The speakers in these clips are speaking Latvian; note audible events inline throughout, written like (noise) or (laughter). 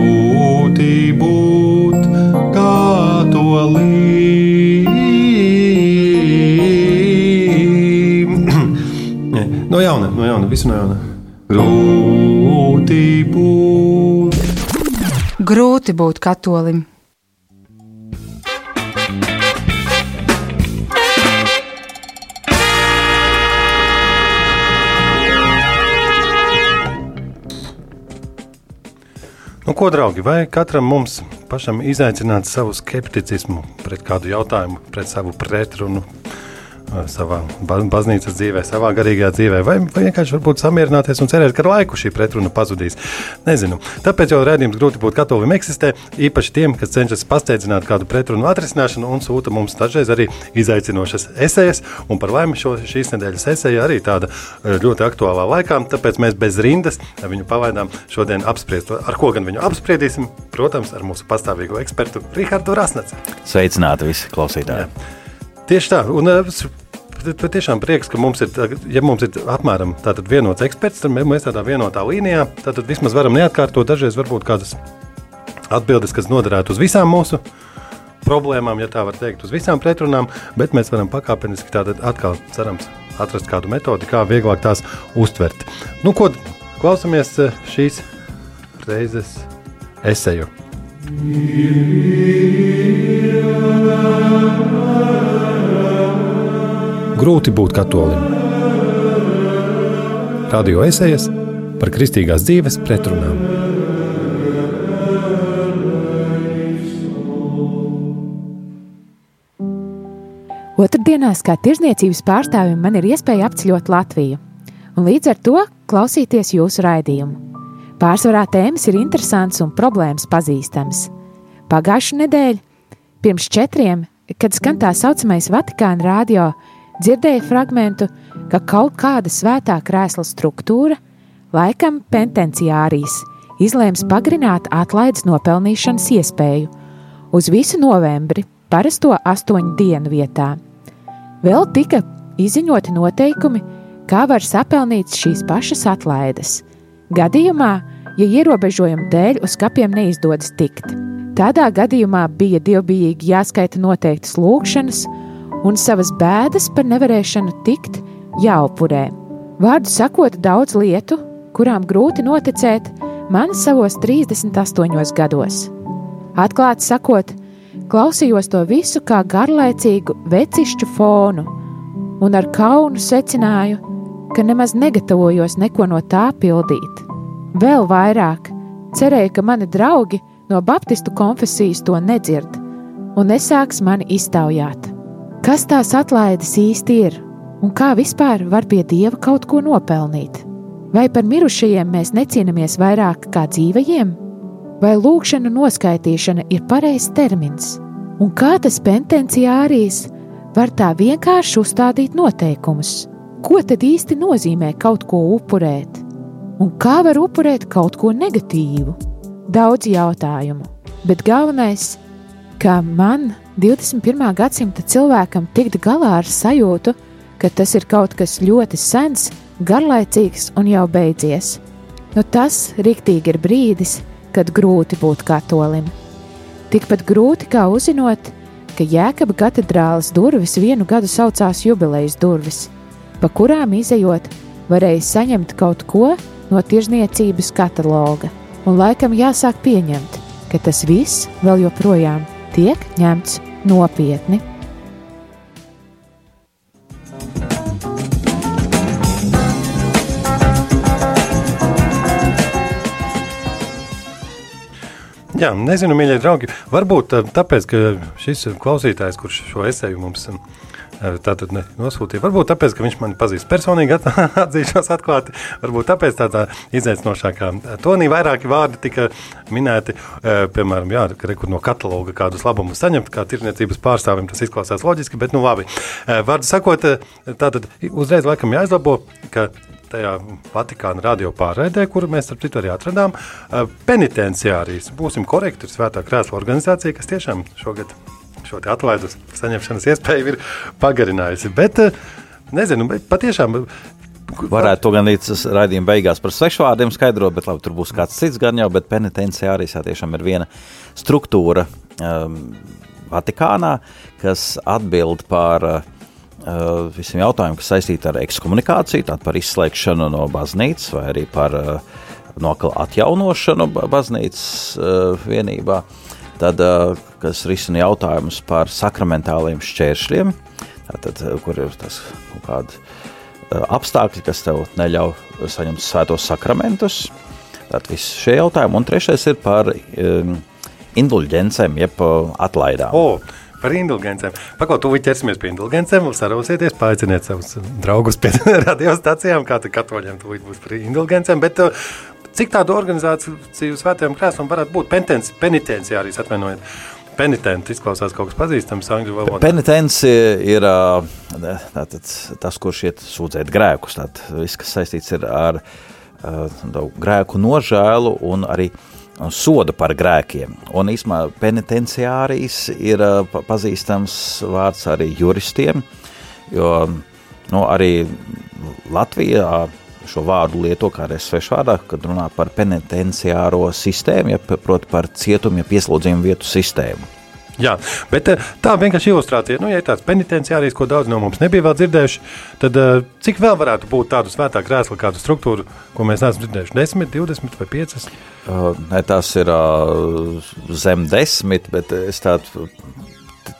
grūti būt katolim. (clears throat) no jauna, no jauna, visu no jauna. Grūti būt. Grūti būt katolim. Ko, draugi, vai katram mums pašam izaicināt savu skepticismu pret kādu jautājumu, pret savu pretrunu, savā baznīcas dzīvē, savā garīgajā dzīvē, vai, vai vienkārši varbūt samierināties un cerēt, ka ar laiku šī pretruna pazudīs. Nezinu. Tāpēc jau redzējums grūti būt katolim eksistē, īpaši tiem, kas cenšas pasteidzināt kādu pretrunu atrisināšanu un sūta mums dažreiz arī izaicinošas esejas. Un par laimi šo, šīs nedēļas eseja arī tāda ļoti aktuālā laikā, tāpēc mēs bez rindas viņu palaidām šodien apspriest. Ar ko gan viņu apspriedīsim? Protams, ar mūsu pastāvīgo ekspertu Rihardu Rasnacu. Sveicināti visi klausītāji! Jā. Tieši tā, un patiešām prieks, ka mums ir, ja mums ir apmēram tāds vienots eksperts, tad mēs tādā vienotā līnijā, tad vismaz varam neatkārtot dažreiz varbūt kādas atbildes, kas noderētu uz visām mūsu problēmām, ja tā var teikt, uz visām pretrunām, bet mēs varam pakāpeniski tātad atkal cerams atrast kādu metodi, kā vieglāk tās uztvert. Nu, ko klausamies šīs reizes eseju. Grūti būt katolim. Radio esejas par kristīgās dzīves pretrunām. Otradienās, kā tirzniecības pārstāvim, man ir iespēja apceļot Latviju un līdz ar to klausīties jūsu raidījumu. Pārsvarā tēmas ir interesants un problēmas pazīstams. Pagājušā nedēļa, pirms četriem, kad skan tā saucamais Vatikāna radio, dzirdēju fragment, ka kaut kāda svētā krēsla struktūra, laikam pentenciārijas, izlēms pagarināt atlaides nopelnīšanas iespēju uz visu novembri, parasto astoņu dienu vietā. Vēl tika izziņoti noteikumi, kā var sapelnīt šīs pašas atlaides. Gadījumā, ja ierobežojumu dēļ uz kapiem neizdodas tikt. Tādā gadījumā bija dievbijīgi jāskaita noteiktas lūkšanas, un savas bēdas par nevarēšanu tikt jāupurē. Vārdu sakot, daudz lietu, kurām grūti noticēt, man savos 38 gados. Atklāti sakot, klausījos to visu kā garlaicīgu vecišķu fonu, un ar kaunu secināju, ka nemaz negatavojos neko no tā pildīt. Vēl vairāk cerēju, ka mani draugi no Baptistu konfesijas to nedzird un nesāks mani iztaujāt. Kas tās atlaides īsti ir un kā vispār var pie dieva kaut ko nopelnīt? Vai par mirušajiem mēs necīnāmies vairāk kā dzīvajiem? Vai lūkšana noskaitīšana ir pareizs termins? Un kā tas pentenciārijas var tā vienkārši uzstādīt noteikumus? Ko tad īsti nozīmē kaut ko upurēt? Un kā var upurēt kaut ko negatīvu? Daudz jautājumu, bet galvenais, ka man 21. gadsimta cilvēkam tikt galā ar sajūtu, ka tas ir kaut kas ļoti sens, garlaicīgs un jau beidzies. Nu, tas riktīgi ir brīdis, kad grūti būt katolim. Tikpat grūti kā uzzinot, ka Jēkaba katedrālas durvis vienu gadu saucās jubilejas durvis, pa kurām izējot, varēja saņemt kaut ko no tirzniecības kataloga, un laikam jāsāk pieņemt, ka tas viss vēl joprojām tiek ņemts nopietni. Jā, nezinu, mīļie draugi. Varbūt eh, tāpēc, ka šis klausītājs, kurš šo esēju mums tātad nosūtīja. Varbūt tāpēc, ka viņš mani pazīst personīgi, (laughs) atzīšos atklāti. Varbūt tāpēc tādā izaicinošākā tonī vairāki vārdi tika minēti. Piemēram, jā, rekur no kataloga kādus labumus saņemt, kā tirniecības pārstāvim tas izklausās loģiski, bet nu labi. Vārdu sakot, tātad uzreiz laikam jāizlabo, ka tajā Vatikāna radio pārraidē, kuru mēs ar citu arī atradām, penitenciārijas. Būsim korekti, ir svētā krēsla organizācija, kas tiešām šogad šo atlaides saņemšanas iespēju ir pagarinājusi. Bet, eh, nezinu, bet patiešām Varētu to gan līdz raidījuma beigās par svešvārdiem skaidrot, bet labi, tur būs kāds cits gan jau, bet penitenciārijas tiešām ir viena struktūra um, Vatikānā, kas atbild par uh, visiem jautājumiem, kas saistīti ar ekskomunikāciju, tātad par izslēgšanu no baznīcas vai arī par uh, no atjaunošanu baznīcas uh, vienībā. Tad, uh, kas risina jautājumus par sakramentāliem šķēršļiem, tātad, kur ir tas kaut kādi apstākļi, kas tev neļauj saņemt svētos sakramentus. Tātad visi šie jautājumi. Un trešais ir par um, indulģencēm, jeb atlaidām. Oh. Par indulgencēm. Pagaidām, tuvu ķersimies pie indulgencēm. Sarūsieties, paaiciniet savus draugus pie (laughs) radiostacijām, kā katoļiem tuvu būs par indulgencēm. Bet, cik tādu organizāciju svētajam krēslam varētu būt penitenciārijas atvainojiet? Penitents izklausās kaut kas pazīstams angļu valodā. Penitents ir tātad, tas, kurš iet sūdzēt grēkus. Tātad, viss, kas saistīts ar uh, grēku nožēlu un arī sodu par grēkiem. Un īsumā penitenciārijas ir pazīstams vārds arī juristiem, jo nu, arī Latvijā šo vārdu lieto kā arī svešvārdā, kad runā par penitenciāro sistēmu, ja proti par cietumu, ja pieslodzījumu vietu sistēmu. Jā, bet eh, tā vienkārši ilustrācija, nu, ja tāds penitenciārijas, ko daudz no mums nebija vēl dzirdējuši, tad eh, cik vēl varētu būt tādu svētā krēsla, kādu struktūru, ko mēs neesam dzirdējuši? 10, 20 vai 5? Uh, ne, tās ir uh, zem 10, bet es tādu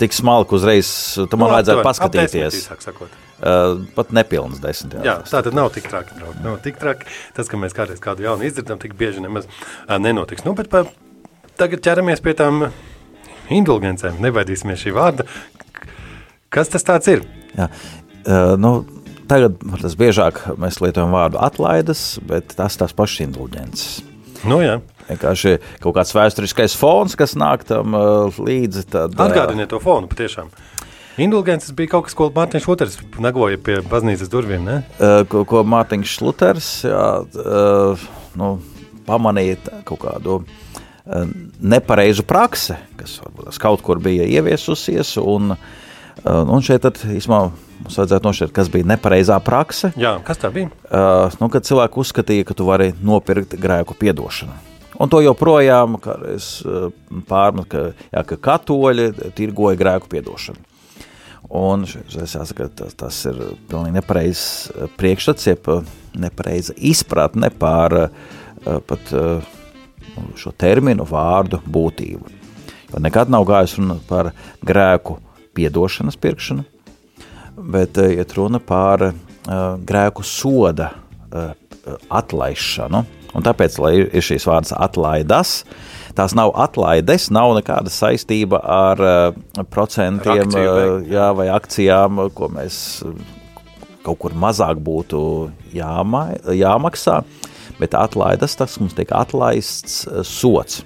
tik smalku uzreiz, tu man nu, vajadzētu paskatīties. Desmit, Uh, pat nepilns desmit. Jā, jā tā tad nav tik traki. Nav tik traki. Tas, ka mēs kādreiz kādu jaunu izdzirdam, tik bieži nemaz uh, nenotiks. Nu, bet pa, tagad ķeramies pie tām indulgencēm. Nebaidīsimies šī vārda. Kas tas ir? Jā, uh, nu, tagad tas biežāk mēs lietojam vārdu atlaides, bet tas tās pašas indulgences. Nu, jā. Vienkārši kaut kāds vēsturiskais fons, kas nāk tam uh, līdzi. Tad, Atgādiniet to fonu patiešām. Indulgences bija kaut kas, ko Mārtiņš Luters nagoja pie baznīcas durvīm. Ne? Uh, ko, ko Mārtiņš Luters jā, uh, nu, pamanīja kaut kādu uh, nepareizu praksi, kas varbūt kaut kur bija ieviesusies. Un, uh, un šeit tad, īsmā, mums vajadzētu nošķirt, kas bija nepareizā prakse. Jā, kas tā bija? Uh, nu, kad cilvēki uzskatīja, ka tu vari nopirkt grēku piedošanu. Un to joprojām es pārmetu, ka, jā, ka katoļi tirgoja grēku piedošanu. Un es jāsaka, tas, tas ir pilnīgi nepareizs eh, priekšstats, jeb eh, nepareiza izpratne par eh, pat šo terminu vārdu būtību. Jo nekad nav gājis runa par grēku piedošanas pirkšanu, bet iet runa par grēku soda atlaišanu. Un tāpēc, lai ir šīs vārdas atlaidas, tās nav atlaides, nav nekāda saistība ar uh, procentiem Akciju, uh, jā, vai akcijām, ko mēs kaut kur mazāk būtu jāma, jāmaksā, bet atlaides tas mums tiek atlaists sots.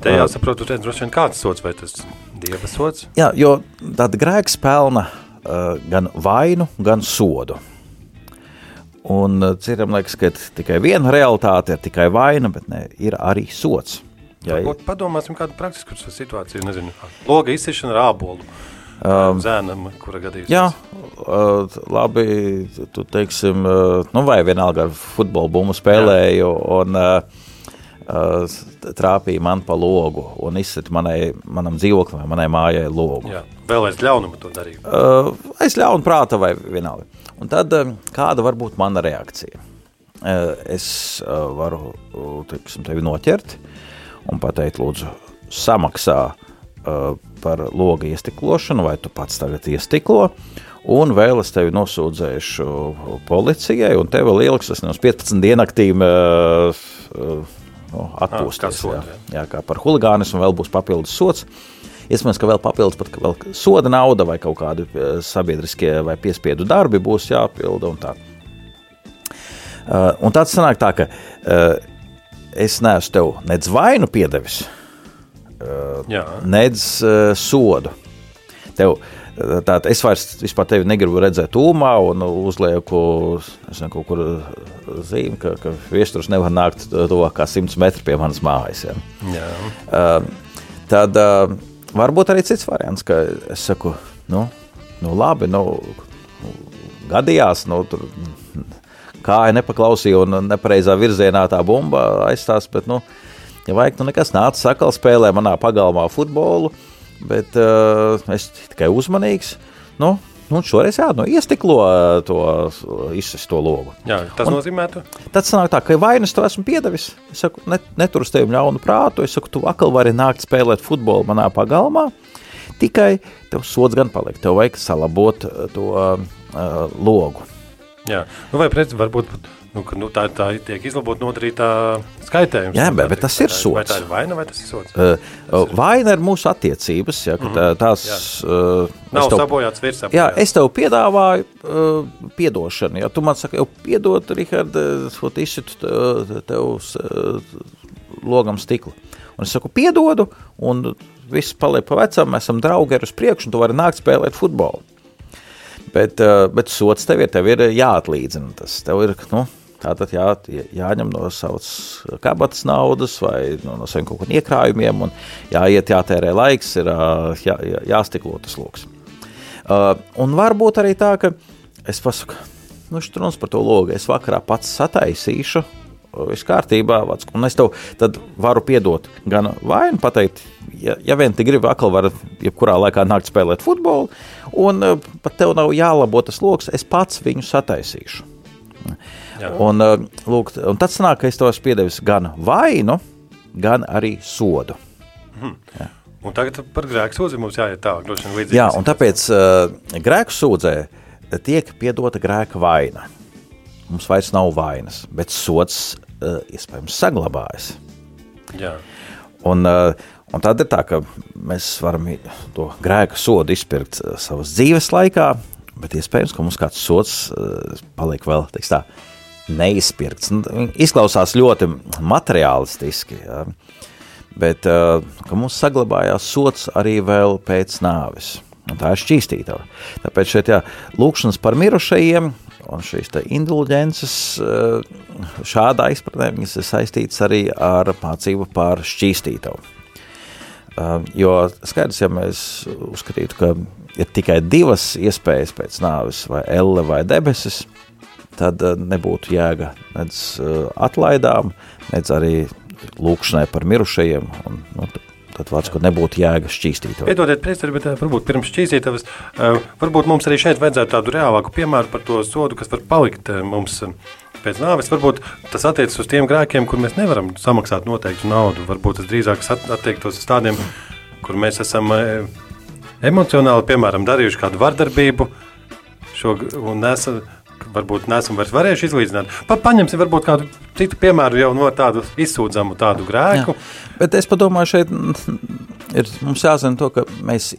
Te jāsaprot, uh, droši vien kāds sots vai tas dieva sots? Jā, jo tad grēks pelna uh, gan vainu, gan sodu. Un uh, citiem liekas, ka tikai viena realitāte ir tikai vaina, bet ne, ir arī sots. Jā, ir. Padomāsim, kādu praktisku situāciju. Nezinu, loga izsišana ar ābolu. Um, Zēnam, kura gadījumā? Jā, uh, labi. Tu teiksim, uh, nu vai vienalga ar futbolu bumbu spēlēju. Jā. Un, uh, Uh, trāpīja man pa logu un izsita manai, manam dzīvoklim, manai mājai logu. Jā, vēl aiz ļaunuma to darīja. Uh, aiz ļauna prāta vai vienalga. Un tad um, kāda var būt mana reakcija? Uh, es uh, varu teiksim, tevi noķert un pateikt, lūdzu, samaksā uh, par loga iestiklošanu, vai tu pats tagad iestiklo. Un vēl es tevi nosūdzēšu policijai, un tev vēl ieliks tas no 15 dienaktīm uh, uh, nu, atpūsties. Jā, jā, kā par huligānismu vēl būs papildus sots. Iespējams, ka vēl papildus pat vēl soda nauda vai kaut kādi eh, sabiedriskie vai piespiedu darbi būs jāpilda un tā. Uh, un tāds sanāk tā, ka uh, es neesmu tev nedz vainu piedevis, uh, nedz uh, sodu. Tev, Tātad es vairs vispār tevi negribu redzēt tūmā un uzlieku nezinu, kaut kur zīmi, ka, ka viesturs nevar nākt tuvāk kā 100 metri pie manas mājas. Ja. Jā. Uh, tad uh, Varbūt arī cits variants, ka es saku, nu, nu labi, nu, nu gadījās, nu, tur kāja nepaklausīja un nepareizā virzienā tā bumba aizstās. Bet, nu, ja vajag, nu nekas nāca sakal spēlē manā pagalmā futbolu, bet uh, es tikai uzmanīgs. Nu, Nu, šoreiz jā, nu, iestiklo to izsisto logu. Jā, tas un nozīmē, ka. Tad sanāk tā, ka vainas to esmu piedevis. Es saku, ne, netur uz tevi ļaunu prātu. Es saku, tu vakar vari nākt spēlēt futbolu manā pagalmā. Tikai tev sods gan paliek. Tev vajag salabot to uh, logu. Jā, nu, vai pret, varbūt nu, ka, nu, tā, tā tiek izlabota nodarītā skaitējums. Jā, bet, bet tas ir sots. Vai tā ir vaina vai tas ir sots? Uh, uh, vaina ir mūsu attiecības. Ja, mm -hmm. tās uh, nav tev, sabojāts virsapā. Jā, es tev piedāvāju uh, piedošanu. Ja tu man saki, jau piedod, Rihard, uh, izsitu tev, tev uh, logam stiklu. Un es saku, piedodu, un viss paliek pa vecam, mēs esam draugi ar uz priekšu, un tu vari nākt spēlēt futbolu. Bet, uh, bet sots tev ir, tev ir jāatlīdzina. Tas tev ir, nu, Tātad jā, jāņem no savas kabatas naudas vai no, no saviem kaut kādiem iekrājumiem, un jāiet, jātērē laiks, ir jā, jā, jāstiklo tas lokus. Uh, un varbūt arī tā, ka es pasaku, nu, šis runas par to logu, es vakarā pats sataisīšu, viss kārtībā, un es tev varu piedot gan vainu, pateikt, ja, ja vien tu gribi, atkal var jebkurā laikā nākt spēlēt futbolu, un uh, pat tev nav jālabo tas lokus, es pats viņu sataisīšu. Un, uh, lūk, un tad sanāk, ka es to esmu piedevis gan vainu, gan arī sodu. Hmm. Jā. Un tagad par grēku sūdzi mums jāiet tālāk. Jā, un tāpēc uh, grēku sūdzē tiek piedota grēka vaina. Mums vairs nav vainas, bet sots uh, iespējams saglabājas. Jā. Un, uh, un tad ir tā, ka mēs varam to grēka sodu izpirkt uh, savas dzīves laikā, bet iespējams, ka mums kāds sots uh, paliek vēl tā, neizpirkts. Nu, izklausās ļoti materiālistiski, ja? bet mums saglabājās sots arī vēl pēc nāves. Un tā ir šķīstītava. Tāpēc šeit jā, lūkšanas par mirušajiem un šīs indulģences šādā izpratnē viņas ir saistītas arī ar mācību par šķīstītavu. Jo skaidrs, ja mēs uzskatītu, ka ir tikai divas iespējas pēc nāves, vai elle vai debesis, tad eh, nebūtu jēga nedz eh, atlaidām, nedz arī lūkšanai par mirušajiem. Un, nu, tad vārds, ka nebūtu jēga šķīstīt. Piedodiet, priekšstādā, bet eh, varbūt pirms šķīstītavas, varbūt mums arī šeit vajadzētu tādu reālāku piemēru par to sodu, kas var palikt mums pēc nāves. Varbūt tas attiecas uz tiem grēkiem, kur mēs nevaram samaksāt noteiktu naudu. Varbūt tas drīzāk attiektos uz tādiem, kur mēs esam emocionāli, piemēram, darījuši kādu vardarbību, šo, un nesam, varbūt neesam vairs varējuši izlīdzināt. Pa, paņemsim varbūt kādu citu piemēru jau no tādu izsūdzamu tādu grēku. Jā. Bet es padomāju, šeit ir mums jāzina to, ka mēs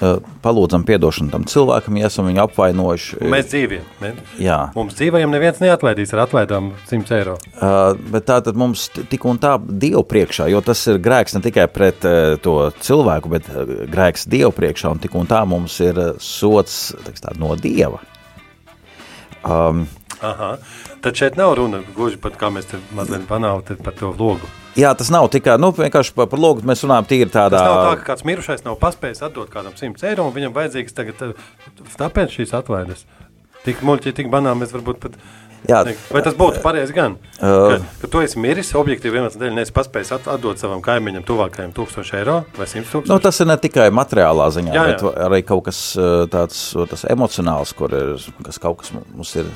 uh, palūdzam atdošanu tam cilvēkam, ja esam viņu apvainojuši. Mēs dzīvojam. Mēs, mums dzīvojam, neviens neatlaidīs ar atlaidām 100 eiro. Uh, bet tā tad mums tik un tā Dievu priekšā, jo tas ir grēks ne tikai pret uh, to cilvēku, bet uh, grēks Dievu priekšā, un tik un tā mums ir uh, sots tā, no Dieva. Um, Aha. Tad šeit nav runa gluži par kā mēs te mazliet banāli par to logu. Jā, tas nav tikai nu, vienkārši par, par logu. Mēs runājam tīri tādā veidā. Tā, ka kāds mirušais nav paspējis atdot kādam 100 eiro, un viņam vajadzīgs tagad tāpēc šīs atvaides. Tik muļķi, tik banāli mēs varbūt pat. Jā. Vai tas būtu pareizi gan? Uh, ka, ka tu esi miris, objektīvi iemeslu dēļ neesi paspējis atdot savam kaimiņam tuvākajam 1000 eiro vai 100 tūkstoši. Nu, tas ir ne tikai materiālā ziņā, jā, jā. bet arī kaut kas tāds emocionāls, kur ir, kas kaut kas mums ir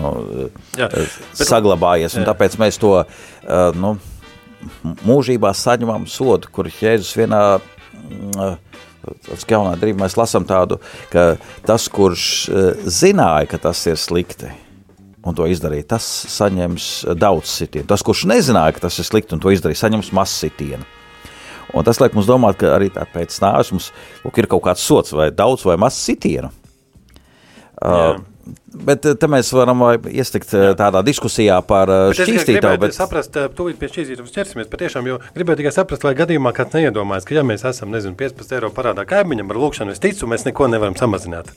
nu, jā, bet, saglabājies. Jā. Tāpēc mēs to nu, mūžībā saņemam sodu, kur Jēzus vienā. Tas jaunā drīzumā mēs lasām tādu, ka tas, kurš zināja, ka tas ir slikti, un to izdarīja, tas saņems daudz sitienu. Tas, kurš nezināja, ka tas ir slikti un to izdarīja, saņems mazu sitienu. Un tas liek mums domāt, ka arī pēc nāves mums lūk, ir kaut kāds sots, vai daudz vai maz sitienu. Uh, Bet te mēs varam iestikt Jā. tādā diskusijā par šķīstītāju. Bet saprast, tūlīt pie šķīstītājiem ķersimies patiešām, jo gribēju tikai saprast, lai gadījumā kāds neiedomājas, ka ja mēs esam, nezinu, 15 eiro parādā kaimiņam ar lūkšanu, es ticu, mēs neko nevaram samazināt.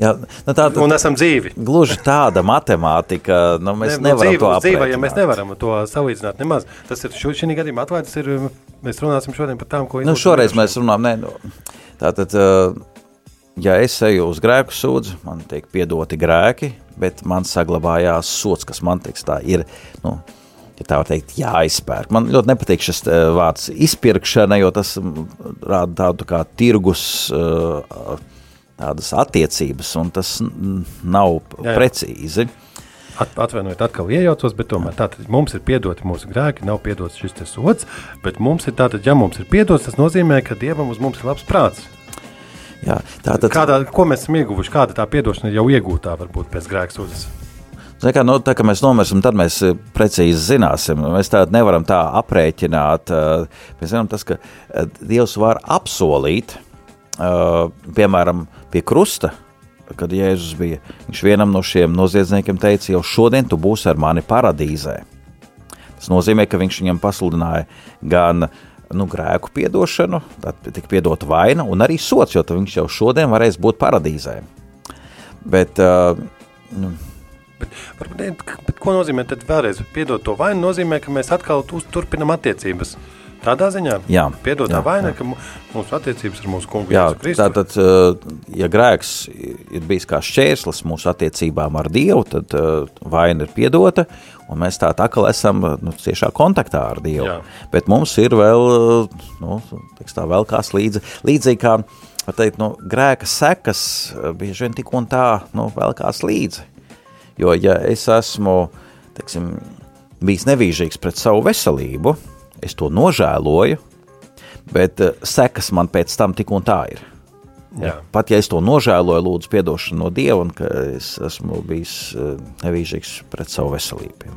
Jā, nu tā, un esam dzīvi. Gluži tāda matemātika, nu mēs ne, nu, nevaram dzīvi, to apreikināt. Dzīvē, ja mēs nevaram to salīdzināt nemaz, tas ir šī gadījumā atvērts, ir, mēs runāsim šodien par tām, ko nu, šoreiz mēs runājam, ne, nu, tātad, ja es eju uz grēku sūdzu, man tiek piedoti grēki, bet man saglabājās sots, kas man teiks, tā ir. Nu, ja tā var teikt, jāizpērk. Man ļoti nepatīk šis uh, vārds izpirkšana, jo tas um, rāda tādu kā tirgus uh, tādas attiecības, un tas nav jā, jā. precīzi. At, atvainojiet, atkal iejaucos, bet tomēr tātad mums ir piedoti mūsu grēki, nav piedots šis sots, bet mums ir tātad, ja mums ir piedots, tas nozīmē, ka Dievam uz mums ir labs prāts. Jā, tātad... Kādā, ko mēs esam ieguvuši, kāda tā piedošana jau iegūtā varbūt pēc grēka sūdzes? Kā, nu, tā kā mēs nomirsim, tad mēs eh, precīzi zināsim. Mēs tādu nevaram tā aprēķināt. Eh, mēs zinām, tas, ka eh, Dievs var apsolīt, piemēram, pie krusta, kad Jēzus bija. Viņš vienam no šiem noziedzniekiem teica, jau šodien tu būsi ar mani paradīzē. Tas nozīmē, ka viņš viņam pasludināja gan nu, grēku piedošanu, tad tika piedota vaina un arī sots, jo viņš jau šodien varēs būt paradīzē. Bet, uh, nu, Bet, varbūt, bet ko nozīmē tad vēlreiz piedot to vainu? Nozīmē, ka mēs atkal turpinām attiecības. Tādā ziņā, jā, piedotā vaina, ka mūsu attiecības ar mūsu kungu jā, tātad, uh, ja grēks ir bijis kā šķērslis mūsu attiecībām ar Dievu, tad uh, vaina ir piedota, un mēs tā atkal esam nu, ciešā kontaktā ar Dievu. Jā. Bet mums ir vēl, nu, teiks tā, vēl kās līdzi, līdzīgi kā, teikt, nu, grēka sekas bieži vien tik un tā, nu, vēl kās līdzi. Jo, ja es esmu teiksim, bijis nevīžīgs pret savu veselību, es to nožēloju, bet uh, sekas man pēc tam tik un tā ir. Jā. Pat ja es to nožēloju, lūdzu, atdošanu no Dieva, un ka es esmu bijis uh, nevīžīgs pret savu veselību.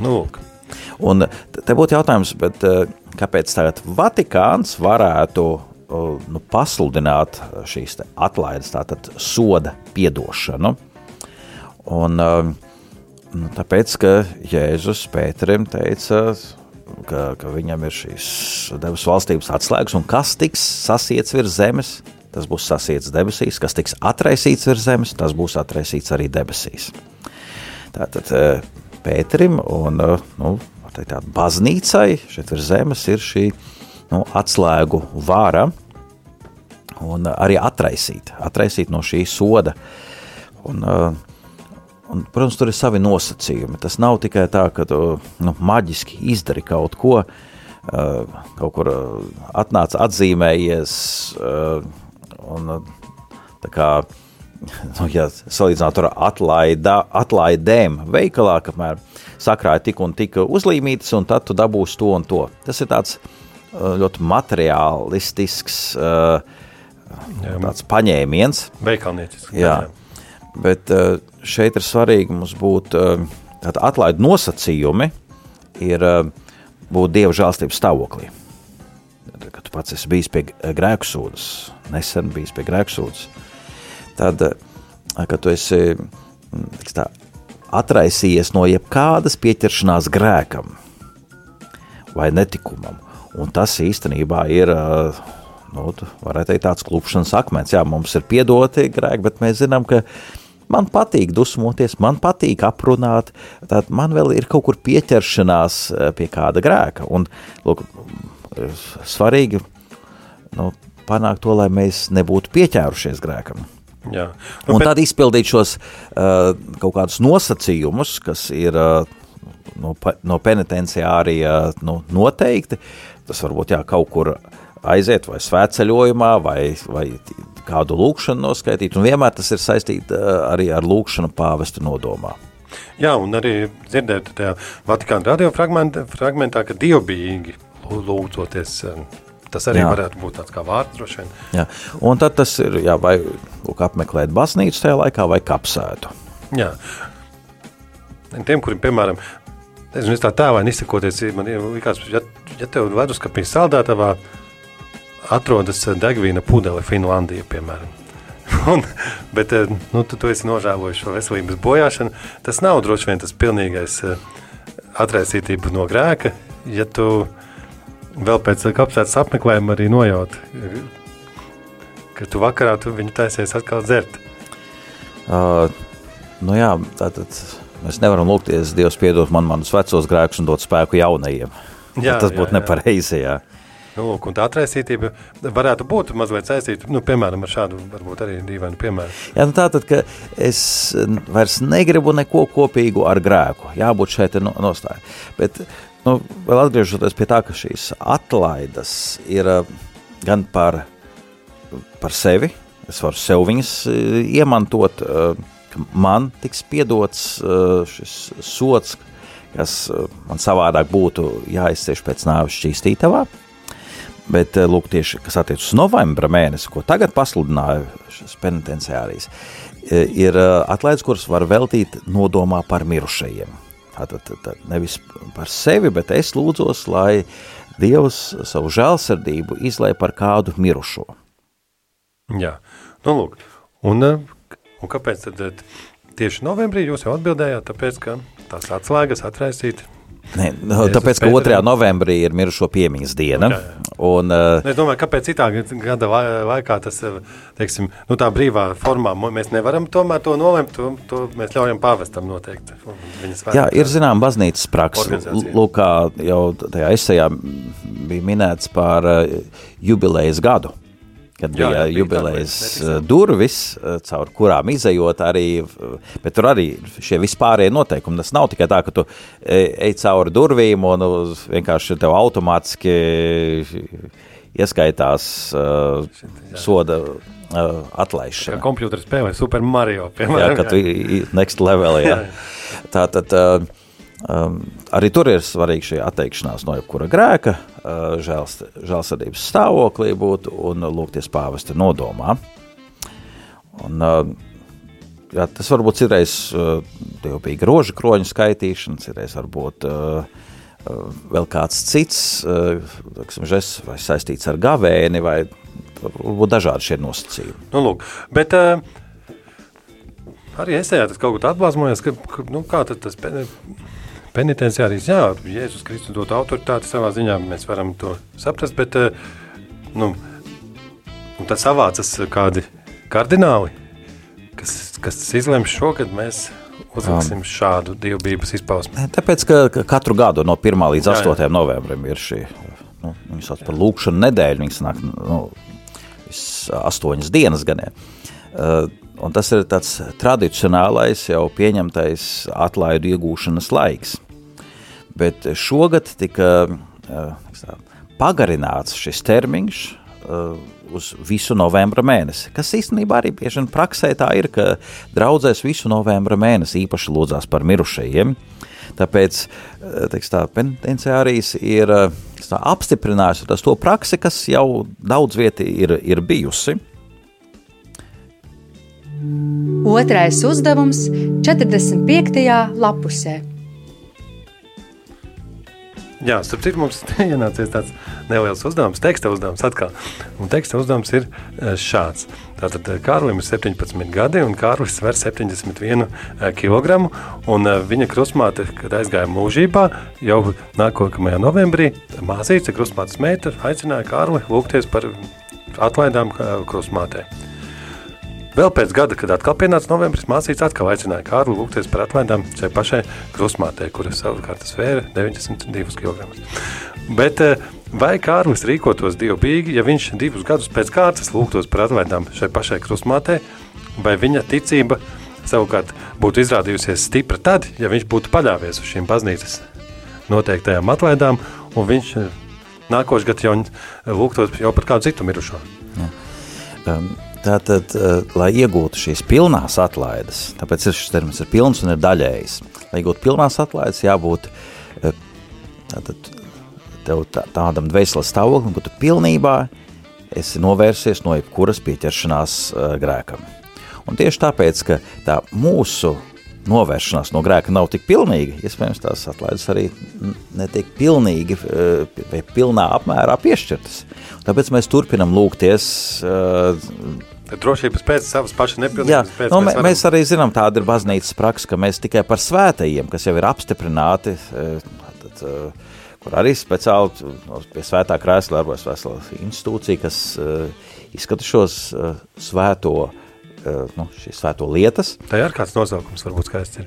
Nu, lūk. un te būtu jautājums, bet, uh, kāpēc tagad Vatikāns varētu nu, pasludināt šīs atlaides, tātad soda piedošanu? Un, nu, tāpēc, ka Jēzus Pēterim teica, ka, ka viņam ir šīs debesu valstības atslēgas, un kas tiks sasiets virs zemes, tas būs sasiets debesīs, kas tiks atraisīts virs zemes, tas būs atraisīts arī debesīs. Tātad Pēterim un nu, tā baznīcai šeit virs zemes ir šī nu, atslēgu vāra un arī atraisīt, atraisīt no šī soda. Un, uh, Un, protams, tur ir savi nosacījumi. Tas nav tikai tā, ka tu nu, maģiski izdari kaut ko, kaut kur uh, atnāc, atzīmējies. Un, tā kā, nu, ja salīdzināt ar atlaida, atlaidēm veikalā, kamēr sakrāja tik un tik uzlīmītas, un tad tu dabūsi to un to. Tas ir tāds ļoti materiālistisks tāds paņēmiens. Veikalniecisks. Jā. jā. Bet uh, šeit ir svarīgi mums būt uh, atlaidu nosacījumi, ir uh, būt dieva žēlstības stāvoklī. Kad tu pats esi bijis pie grēksūdas, nesen bijis pie grēksūdas, tad, kad tu esi mm, tā, atraisījies no jebkādas pieķeršanās grēkam vai netikumam, un tas īstenībā ir nu, varētu teikt, tāds klupšanas akmens. Jā, mums ir piedoti grēki, bet mēs zinām, ka Man patīk dusmoties, man patīk aprunāt, tad man vēl ir kaut kur pieķeršanās eh, pie kāda grēka. Un, lūk, svarīgi nu, panākt to, lai mēs nebūtu pieķērušies grēkam. Jā. Nu, un bet... tad izpildīt šos uh, kaut kādus nosacījumus, kas ir uh, no, no penitenciārija nu, noteikti. Tas varbūt jā, kaut kur aiziet vai svētceļojumā, vai, vai kādu lūkšanu noskaidīt, un vienmēr tas ir saistīts eh, arī ar lūkšanu pāvesta nodomā. Jā, un arī dzirdēt tajā Vatikāna radio fragmentā, fragmentā ka dievbijīgi lūdzoties, eh, tas arī jā. varētu būt tāds kā vārds droši vien. Jā, un tad tas ir, jā, vai lūk, apmeklēt baznīcu tajā laikā vai kapsētu. Jā, tiem, kuriem, piemēram, es, es tā tēvaini izsakoties, man likās, ja, ja tev leduskapī saldētavā, atrodas degvīna pudele Finlandija, piemēram. (laughs) Un, bet eh, nu, tu, tu esi nožēlojis šo veselības bojāšanu. Tas nav droši vien tas pilnīgais eh, atraisītība no grēka, ja tu vēl pēc kapsētas apmeklējuma arī nojaut, ka tu vakarā tu viņu taisies atkal dzert. Uh, nu jā, tātad mēs nevaram lūgties, Dievs piedot man manus vecos grēkus un dot spēku jaunajiem. Jā, tas būtu nepareizi, jā. jā. Nu, lūk, tā atraisītība varētu būt mazliet saistīta, nu, piemēram, ar šādu varbūt arī dīvainu piemēru. Jā, nu tātad, ka es vairs negribu neko kopīgu ar grēku. Jābūt šeit nostāja. Bet, nu, vēl atgriežoties pie tā, ka šīs atlaides ir uh, gan par, par sevi, es varu sev viņas uh, iemantot, uh, ka man tiks piedots šis sots, kas man savādāk būtu jāizcieš pēc nāves šķīstītavā, Bet, eh, lūk, tieši kas attiecas uz novembra mēnesi, ko tagad pasludināja šis penitenciārijas, eh, ir eh, atlaides, kuras var veltīt nodomā par mirušajiem. Tātad tā, nevis par sevi, bet es lūdzos, lai Dievs savu žēlsirdību izlai par kādu mirušo. Jā, nu lūk, un, un kāpēc tad tieši novembrī jūs jau atbildējāt, tāpēc, ka tās atslēgas atraisīt Ne, no, tāpēc, ka 2. novembrī ir mirušo piemiņas diena. Jā. Un, uh, es domāju, kāpēc citā gada laikā tas, teiksim, nu, tā brīvā formā mēs nevaram tomēr to nolemt, to, to mēs ļaujam pāvestam noteikti. Jā, ir zinām baznīcas praksa. Lūk, kā jau tajā esejā bija minēts par uh, jubilejas gadu kad jā, bija jā, jubilejas eh, durvis, eh, caur kurām izējot arī, bet tur arī šie vispārējie noteikumi. Tas nav tikai tā, ka tu ej cauri durvīm un vienkārši tev automātiski ieskaitās uh, soda uh, atlaišana. Kā kompjūtera spēlē Super Mario, piemēram. Jā, kad tu next level, (laughs) jā. Tā tad... Uh, Um, arī tur ir svarīgi šī atteikšanās no jebkura grēka, uh, žēls, žēlsirdības stāvoklī būt un lūgties pāvesta nodomā. Un, uh, jā, tas varbūt citreiz uh, bija rožu kroņu skaitīšana, citreiz varbūt uh, uh, vēl kāds cits, uh, teksim, žes, vai saistīts ar gavēni, vai varbūt dažādi šie nosacījumi. Nu, lūk, bet, uh... Arī es tajā kaut kā atbāzmojos, ka, ka nu, kā tas penitenciārijas, jā, Jēzus Kristus dot autoritāti savā ziņā, mēs varam to saprast, bet eh, nu, tas savācas kādi kardināli, kas, kas izlems šo, kad mēs uzliksim šādu dievbības izpausmi. Tāpēc, ka katru gadu no 1. līdz 8. Jā, jā. novembrim ir šī, nu, viņi sauc par lūkšanu nedēļu, viņas nāk, nu, astoņas dienas ganē. Uh, Un tas ir tāds tradicionālais, jau pieņemtais atlaidu iegūšanas laiks. Bet šogad tika tā, pagarināts šis termiņš uz visu novembra mēnesi. Kas īstenībā arī bieži vien praksē tā ir, ka draudzēs visu novembra mēnesi īpaši lūdzās par mirušajiem. Tāpēc teiks, tā, penitenciārijas ir tā, apstiprinājusi to praksi, kas jau daudz vieti ir, ir bijusi. Otrais uzdevums - 45. lapusē. Jā, starp citu, mums ienācies tāds neliels uzdevums, teksta uzdevums atkal. Un teksta uzdevums ir e, šāds. Tātad e, Kārlim ir 17 gadi, un Kārlis sver 71 kg. Viņa krustmāte, kad aizgāja mūžībā, jau nākamajā novembrī, māsīca krustmātes meita aicināja Kārli lūgties par atlaidām krustmātei. Vēl pēc gada, kad atkal pienāca novembris, māsīca atkal aicināja Kārlu lūgties par atlaidām šai pašai krustmātei, kuras savukārt svēra 92 kg. Bet eh, vai Kārlis rīkotos dievbijīgi, ja viņš divus gadus pēc kārtas lūgtos par atlaidām šai pašai krustmātei, vai viņa ticība savukārt būtu izrādījusies stipra tad, ja viņš būtu paļāvies uz šīm baznīcas noteiktajām atlaidām, un viņš eh, nākošais gads jau lūgtos jau par kādu citu mirušo? Ja. Um Tātad, uh, lai iegūtu šīs pilnās atlaides, tāpēc šis termins ir pilns un ir daļējs. Lai iegūtu pilnās atlaides, jābūt uh, tātad, tev tā, tādam dvēseles stāvoklim, ka tu pilnībā esi novērsies no jebkuras pieķeršanās uh, grēkam. Un tieši tāpēc, ka tā mūsu novēršanās no grēka nav tik pilnīga, iespējams, tās atlaides arī netiek pilnīgi vai pilnā apmērā piešķirtas. Tāpēc mēs turpinam lūgties Drošības pēc savas pašas nepilnības. Jā, nu, mēs, varam... mēs arī zinām, tāda ir baznīcas praksa, ka mēs tikai par svētajiem, kas jau ir apstiprināti, tad, kur arī speciāli pie svētā krēsla darbojas vesela institūcija, kas izskata šos svēto, nu, šīs svēto lietas. Tā ir kāds nosaukums, varbūt skaists ir.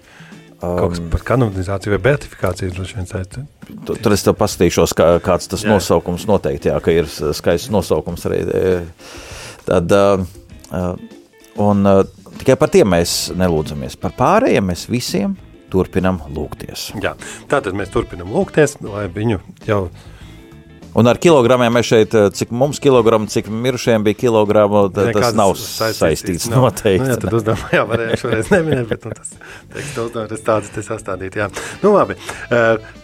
Kaut kas par kanonizāciju vai beatifikāciju droši vien saistīts. Tu- Tur es tev paskatīšos, kā, kāds tas Jā. nosaukums noteikti, jā, ka ir skaists nosaukums arī. e, Tad, uh, uh, un tikai par tiem mēs nelūdzamies. Par pārējiem mēs visiem turpinam lūgties. Jā, tātad mēs turpinam lūgties, lai viņu jau Un ar kilogramiem mēs šeit, uh, cik mums kilogramu, cik mirušiem bija kilogramu, tas nekādas nav saistīts saistīts nav. (laughs) noteikti. Nu, jā, tad uzdevumā jā, varēja šoreiz neminēt, bet nu, tas teksta uzdevums tāds, te sastādīt, jā. Nu, labi. Uh,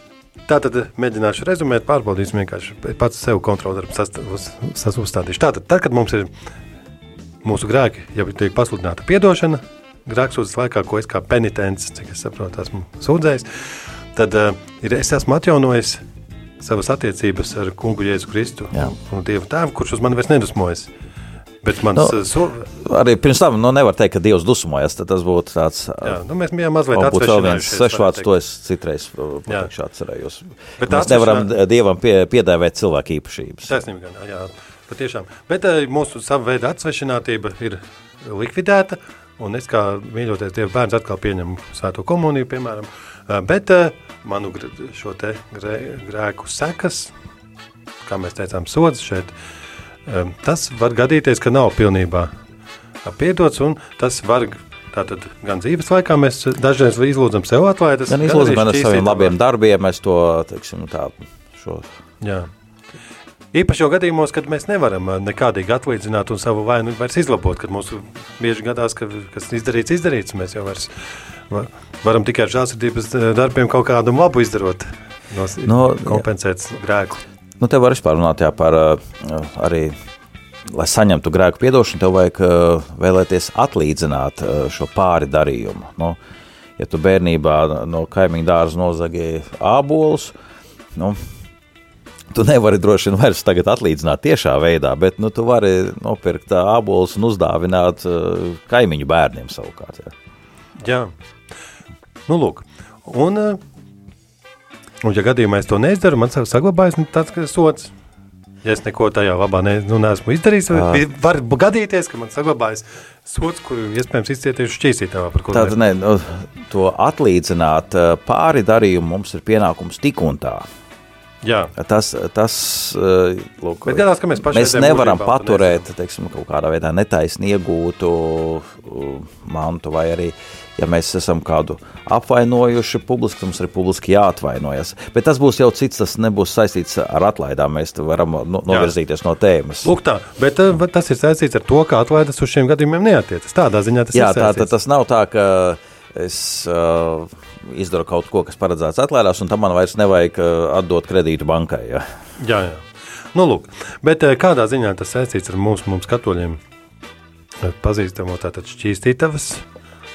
Tātad mēģināšu rezumēt, pārbaudīsim vienkārši pats sev kontroli darbu uzstādīšu. Tātad, tad, kad mums ir mūsu grēki, jau tiek pasludināta piedošana, grēksūdzes laikā, ko es kā penitents, cik es saprotu, esmu sūdzējis, tad uh, ir, es esmu atjaunojis savas attiecības ar kungu Jēzu Kristu Jā. un Dievu tēvu, kurš uz mani vairs nedusmojas. Bet mans, Nu, no, so, Arī pirms tam nu, nevar teikt, ka Dievs dusmojas. Tas būtu tāds. jā, nu, mēs bijām mazliet Varbūt vēl viens svešvārds, to es citreiz Jā. pateikšu, atcerējos. Bet Mēs nevaram Dievam pie, piedāvāt cilvēku īpašības. Taisnība, gan, jā, patiešām. Bet mūsu sava veida atsvešinātība ir likvidēta, un es kā mīļoties Dieva bērns atkal pieņemu svēto komuniju, piemēram. Bet uh, manu šo te grē, grēku sekas, kā mēs teicām, sods šeit, um, tas var gadīties, ka nav pilnībā uh, piedots, un tas var tātad gan dzīves laikā mēs dažreiz izlūdzam sev atlaides. Gan izlūdzam gan ar saviem labiem darbiem, mēs to teiksim, tā, šo, Jā. Īpaši jau gadījumos, kad mēs nevaram ā, nekādīgi atlīdzināt un savu vainu vairs izlabot, kad mums bieži gadās, ka kas izdarīts, izdarīts, mēs jau vairs va- varam tikai ar žālsirdības ā, darbiem kaut kādu labu izdarot, nos, No, kompensēt grēku. Nu, te var vispār runāt jā, par uh, arī, lai saņemtu grēku piedošanu, tev vajag uh, vēlēties atlīdzināt uh, šo pāri darījumu. Nu, ja tu bērnībā no kaimiņa dārza nozagēji ābolus, nu, tu nevari droši vien vairs tagad atlīdzināt tiešā veidā, bet nu, tu vari nopirkt ā, ābolus un uzdāvināt kaimiņu bērniem savukārt. Jā. Jā, nu lūk. Un, ā, un ja gadījumā es to neizdaru, man sa- saglabājas nu, tāds ka sods. Ja es neko tajā labā ne, nu, neesmu izdarījis, tad var gadīties, ka man saglabājas sods, kuru iespējams par kuru Tātad ne, nu, to atlīdzināt ā, pāri darījumu mums ir pienākums tik un tā. Jā, Tas, tas eh, lūk, gadās, mēs mēs nevaram paturēt teiksim, kaut kādā veidā netaisni iegūtu mantu, vai arī, ja mēs esam kādu apvainojuši publiski, mums ir publiski jāatvainojas. Bet tas būs jau cits, tas nebūs saistīts ar atlaidām. Mēs varam no, novirzīties no tēmas. Lūk, tā, bet uh, tas ir saistīts ar to, ka atlaides uz šiem gadījumiem neatiecas. Tādā ziņā tas Jā, ir tā saistīts. tad tas nav tā, ka es uh, izdaru kaut ko, kas paredzēts atlaidās, un tam man vairs nevajag uh, atdot kredītu bankai. Ja? Jā, jā. Nu, lūk, bet uh, kādā ziņā tas saistīts ar mūsu, mums katoļiem pazīstamo tātad šķīstītavas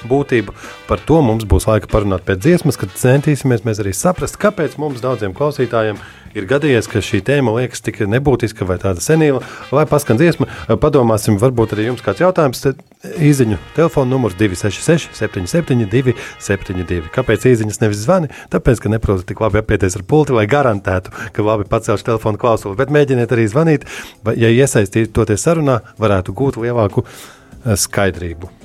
būtību. Par to mums būs laika parunāt pēc dziesmas, kad centīsimies mēs arī saprast, kāpēc mums daudziem klausītājiem ir gadījies, ka šī tēma liekas tik nebūtiska vai tāda senīla. Lai paskan dziesma, padomāsim, varbūt arī jums kāds jautājums. Īziņu telefona numurs 266 77 272. Kāpēc īziņas nevis zvani? Tāpēc, ka neprotat tik labi apieties ar pulti, lai garantētu, ka labi pacelšu telefonu klausuli. Bet mēģiniet arī zvanīt, vai, ja iesaistīties sarunā, varētu gūt lielāku eh, skaidrību.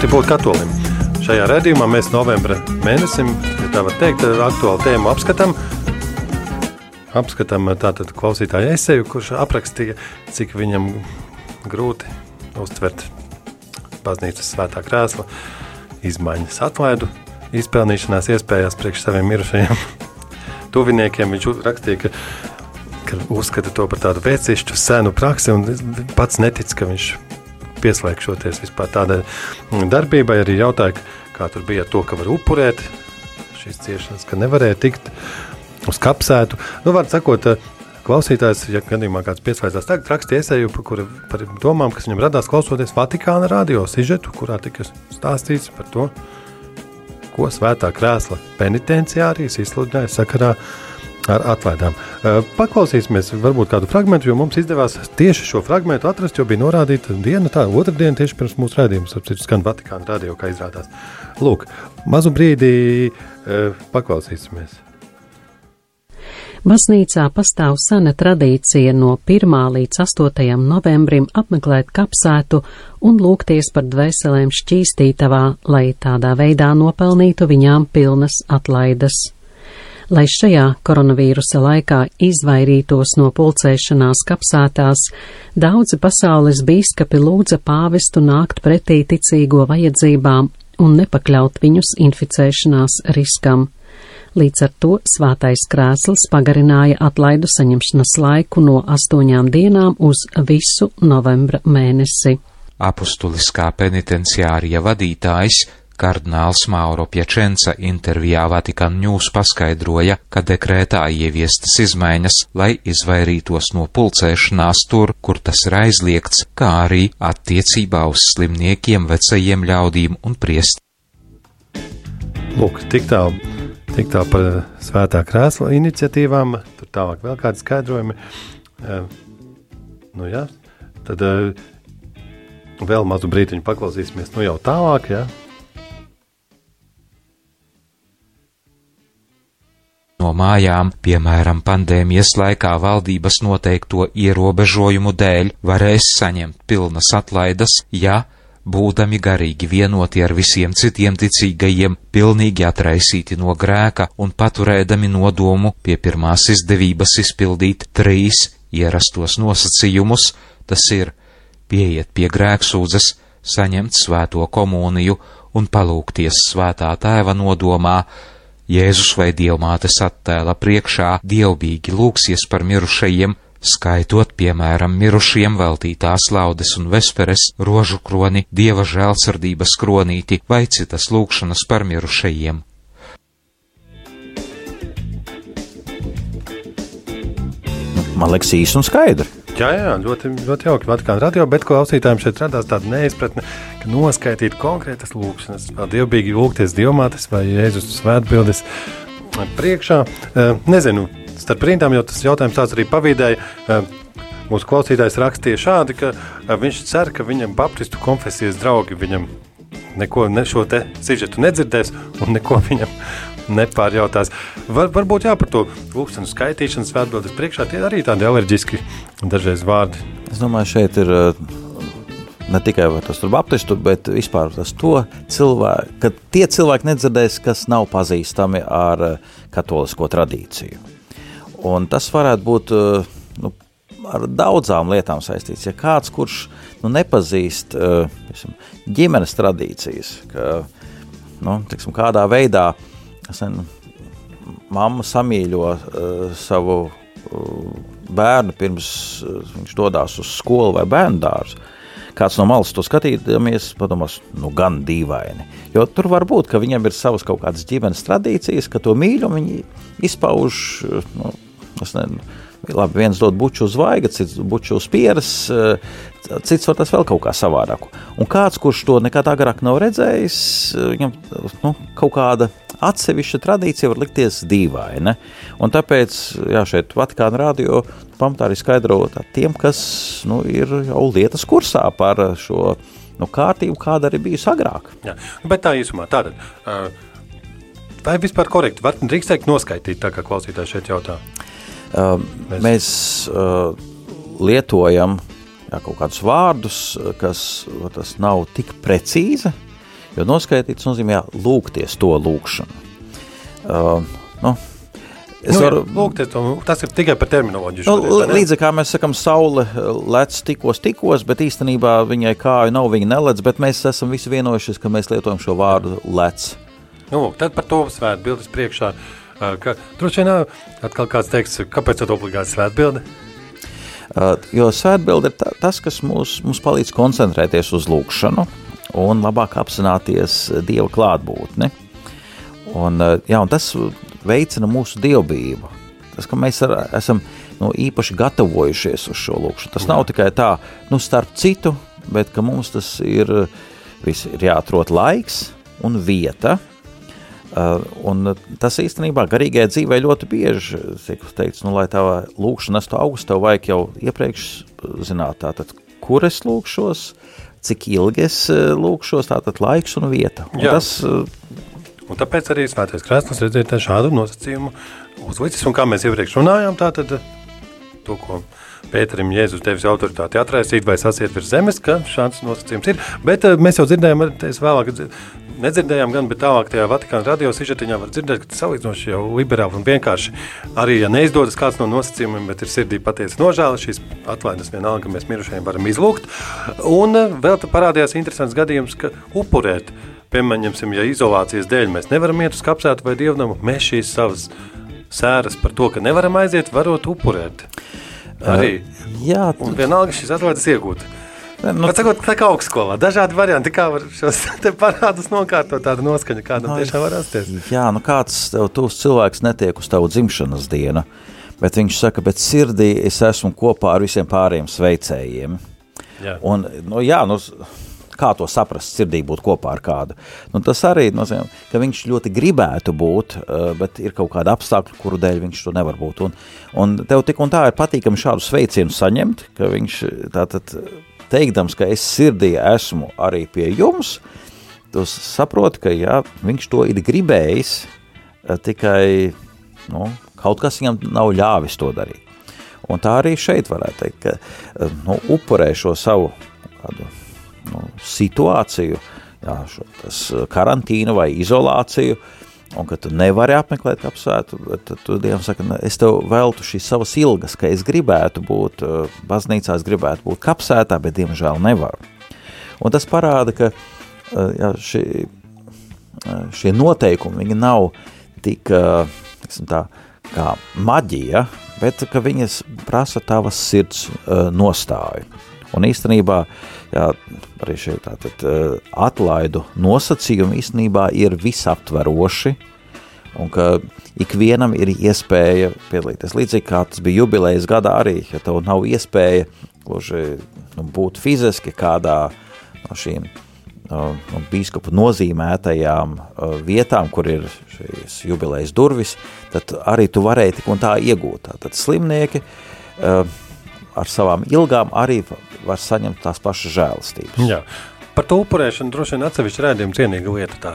Grūti būt katolim. Šajā redzējumā mēs novembra mēnesim, ja tā var teikt, aktuālu tēmu apskatām. Apskatām tātad klausītāju eseju, kurš aprakstīja, cik viņam grūti uztvert baznīcas svētā krēsla izmaiņas atlaidu, izpelnīšanās iespējās priekš saviem mirušajiem (laughs) tuviniekiem. Viņš rakstīja, ka, ka uzskata to par tādu vecišķu senu praksi un pats netic, ka viņš pieslēgšoties vispār tādai darbībai. Arī jautāja, kā tur bija to, ka var upurēt šīs ciešanas, ka nevarēja tikt uz kapsētu. Nu, var sakot, klausītājs, ja gadījumā kāds pieslēdzās, tagad rakstīja esēju par, kura, par domām, kas viņam radās klausoties Vatikāna radio sižetu, kurā tika stāstīts par to, ko svētā krēsla penitenciārijas izsludināja sakarā ar atlaidām. Eh, Paklausīsimies varbūt kādu fragment, jo mums izdevās tieši šo fragment atrast, jo bija norādīta diena, tā otra diena tieši pirms mūsu rādījuma, ap citu skan Vatikāna radio, kā izrādās. Lūk, mazu brīdi eh, paklausīsimies. Baznīcā pastāv sena tradīcija no 1. līdz 8. novembrim apmeklēt kapsētu un lūgties par dvēselēm šķīstītavā, lai tādā veidā nopelnītu viņām pilnas atlaides. Lai šajā koronavīrusa laikā izvairītos no pulcēšanās kapsētās, daudzi pasaules bīskapi lūdza pāvestu nākt pretī ticīgo vajadzībām un nepakļaut viņus inficēšanās riskam. Līdz ar to svētais krēsls pagarināja atlaidu saņemšanas laiku no astoņām dienām uz visu novembra mēnesi. Apustuliskā penitenciārija vadītājs kardināls Mauro Piečenca intervijā Vatikan News paskaidroja, ka dekrētā ieviestas izmaiņas, lai izvairītos no pulcēšanās tur, kur tas ir aizliegts, kā arī attiecībā uz slimniekiem, vecajiem ļaudīm un priest. Lūk, tik tālu, tik tālu par svētā krēsla iniciatīvām, tur tālāk vēl kādi skaidrojumi. Eh, Nu, jā, tad eh, vēl mazu brīdiņu paklausīsimies, nu jau tālāk, jā. No mājām, piemēram, pandēmijas laikā valdības noteikto ierobežojumu dēļ, varēs saņemt pilnas atlaides, ja būdami garīgi vienoti ar visiem citiem ticīgajiem, pilnīgi atraisīti no grēka un paturēdami nodomu pie pirmās izdevības izpildīt trīs ierastos nosacījumus, tas ir pieiet pie grēksūdzes, saņemt svēto komuniju un palūkties svētā tēva nodomā, Jēzus vai Dievmātes attēla priekšā dievbīgi lūksies par mirušajiem, skaitot, piemēram, mirušiem veltītās laudes un vesperes, rožu kroni, dieva žēlsardības kronīti vai citas lūkšanas par mirušajiem. Man liekas, īsi un skaidri. Jā, jā, ļoti, ļoti jauki. Vatikāna radio, bet klausītājiem šeit radās tāda neizpratne, ka noskaidrot konkrētas lūkšanas, dievbijīgi lūgties dievmātes vai Jēzus svētbildes priekšā. Nezinu, starp rindām, jo tas jautājums tāds arī pavīdēja. Mūsu klausītājs rakstīja šādi, ka viņš cer, ka viņam baptistu konfesijas draugi viņam neko ne šo te sižetu nedzirdēs un neko viņam nepārjautās. Var, varbūt jā, par to lūkstenu skaitīšanu, svētbildes priekšā tie arī tādi alerģiski dažreiz vārdi. Es domāju, šeit ir uh, ne tikai tas tur baptistu, bet vispār tas to cilvēku, ka tie cilvēki nedzirdēs, kas nav pazīstami ar uh, katolisko tradīciju. Un tas varētu būt uh, nu, ar daudzām lietām saistīts. Ja kāds, kurš nu, nepazīst uh, piemēram, ģimenes tradīcijas, ka nu, tiksim, kādā veidā sen, mamma samīļo uh, savu uh, bērnu pirms uh, viņš dodas uz skolu vai bērnu dārzu. Kāds no malas to skatīties, padomās, nu, gan dīvaini. Jo tur var būt, ka viņam ir savas kaut kādas ģimenes tradīcijas, ka to mīl un viņi izpauž. Nu, labi, viens dod buču uz vaiga, cits buču uz pieres, eh, cits var tas vēl kaut kā savādāk. Un kāds, kurš to nekad agrāk nav redzējis, viņam nu, kaut kāda atsevišķa tradīcija var likties dīvaina. Un tāpēc, jā, šeit Vatikāna radio pamatā arī skaidrot tiem, kas nu, ir jau lietas kursā par šo nu, kārtību, kāda arī bijusi agrāk. Jā. Bet tā īsumā, tātad, uh, vai vispār korekti, var drīkst teikt noskaitīt, tā kā klausītājs šeit jautā? Uh, Mēs- mēs uh, lietojam jā, kaut kādus vārdus, kas va, tas nav tik precīzi, jo noskaitīts nozīmē lūgties to lūgšanu. Uh, nu, es Nu, varu, to, tas ir tikai par terminoloģiju. Nu, līdzīgi kā mēs sakām, saule lec tikos, tikos, bet īstenībā viņai kāju nav, viņa nelec, bet mēs esam visi vienojušies, ka mēs lietojam šo vārdu lec. Nu, lūk, tad par to svētbildes priekšā. Ka, droši vien atkal kāds teiks, kāpēc tad obligāti svētbilde? Jo svētbilde ir tā, tas, kas mūs, mums palīdz koncentrēties uz lūkšanu un labāk apzināties Dieva klātbūtni. Un, uh, jā, un tas veicina mūsu dievbijību. Tas, ka mēs ar, esam nu, īpaši gatavojušies uz šo lūkšanu. Tas nav tikai tā, nu, starp citu, bet ka mums tas ir, vis, ir jāatrod laiks un vieta. Uh, un tas īstenībā garīgajā dzīvē ļoti bieži tiek teikts, nu, lai tā lūkšana nestu augstu, tev vajag jau iepriekš zināt, tātad, kur es lūkšos, cik ilgi es uh, lūkšos, tātad laiks un vieta. Un Jā. tas, uh, Un tāpēc arī svētais krēsls redzēt šādu nosacījumu uzlicis. Un kā mēs iepriekš runājām, tā tad to, ko Pēterim Jēzus devis autoritāti atraisīt vai sasiet virs zemes, ka šāds nosacījums ir. Bet mēs jau dzirdējām, es vēlāk nedzirdējām, gan, bet tālāk tajā Vatikāna radio sižetiņā var dzirdēt, ka tas salīdzinoši jau liberāli un vienkārši arī, ja neizdodas kāds no nosacījumiem, bet ir sirdī patiesa nožēla, šīs atlaides vienalga mēs mirušajiem varam izlūgt. Un eh, vēl te parādījās interesants gadījums, ka upurēt, piemēram, ja izolācijas dēļ mēs nevaram iet uz kapsētu vai dievnamu, mēs šīs savas sēras par to, ka nevaram aiziet, varot upurēt. Arī. jā, Un vienalga šīs atlaides iegūt. Nu, Nu, Sakot, tā kā augstskolā, dažādi varianti, kā var šos (laughs) parādus nokārtot, tāda noskaņa, kādam Ai, tiešām var rasties. Jā, nu kāds tev tūs cilvēks netiek uz tavu dzimšanas dienu, bet viņš saka, bet sirdī es esmu kopā ar visiem pārējiem sveicējiem. Jā. Un, nu, jā, nu, kā to saprast, sirdī būt kopā ar kādu. Nu, tas arī nozīmē, ka viņš ļoti gribētu būt, bet ir kaut kāda apstākļa, kuru dēļ viņš to nevar būt. Un, un tev tik un tā ir patīkami šādu sveicienu saņemt, ka viņš tātad teikdams, ka es sirdī esmu arī pie jums, tu saproti, ka jā, viņš to ir gribējis, eh, tikai nu, kaut kas viņam nav ļāvis to darīt. Un tā arī šeit varētu teikt, ka eh, nu, upurē šo savu kādu, nu, situāciju, jā, šo, tas karantīnu vai izolāciju, un ka tu nevari apmeklēt kapsētu, tad tu Dievam saka, "Ne, es tev veltu šīs savas ilgas, ka es gribētu būt uh, baznīcā, es gribētu būt kapsētā, bet diemžēl nevaru. Un tas parāda, ka uh, jā, šī, uh, šie noteikumi, viņi nav tik, tiksim tā, kā maģija, bet ka viņas prasa tavas sirds nostāju. Un īstenībā, jā, arī šeit tātad uh, atlaidu nosacījumi īstenībā ir visaptveroši, un ka ikvienam ir iespēja piedalīties. Līdzīgi kā tas bija jubilejas gadā arī, ja tev nav iespēja gluži nu, būt fiziski kādā no šīm nu, bīskapu nozīmētajām uh, vietām, kur ir šīs jubilejas durvis, tad arī tu varēji tik un tā iegūt. Tad slimnieki uh, ar savām ilgām arī var saņemt tās pašas žēlastības. Jā. Par to upurēšanu droši vien atsevišķi rādījuma cienīga lieta tā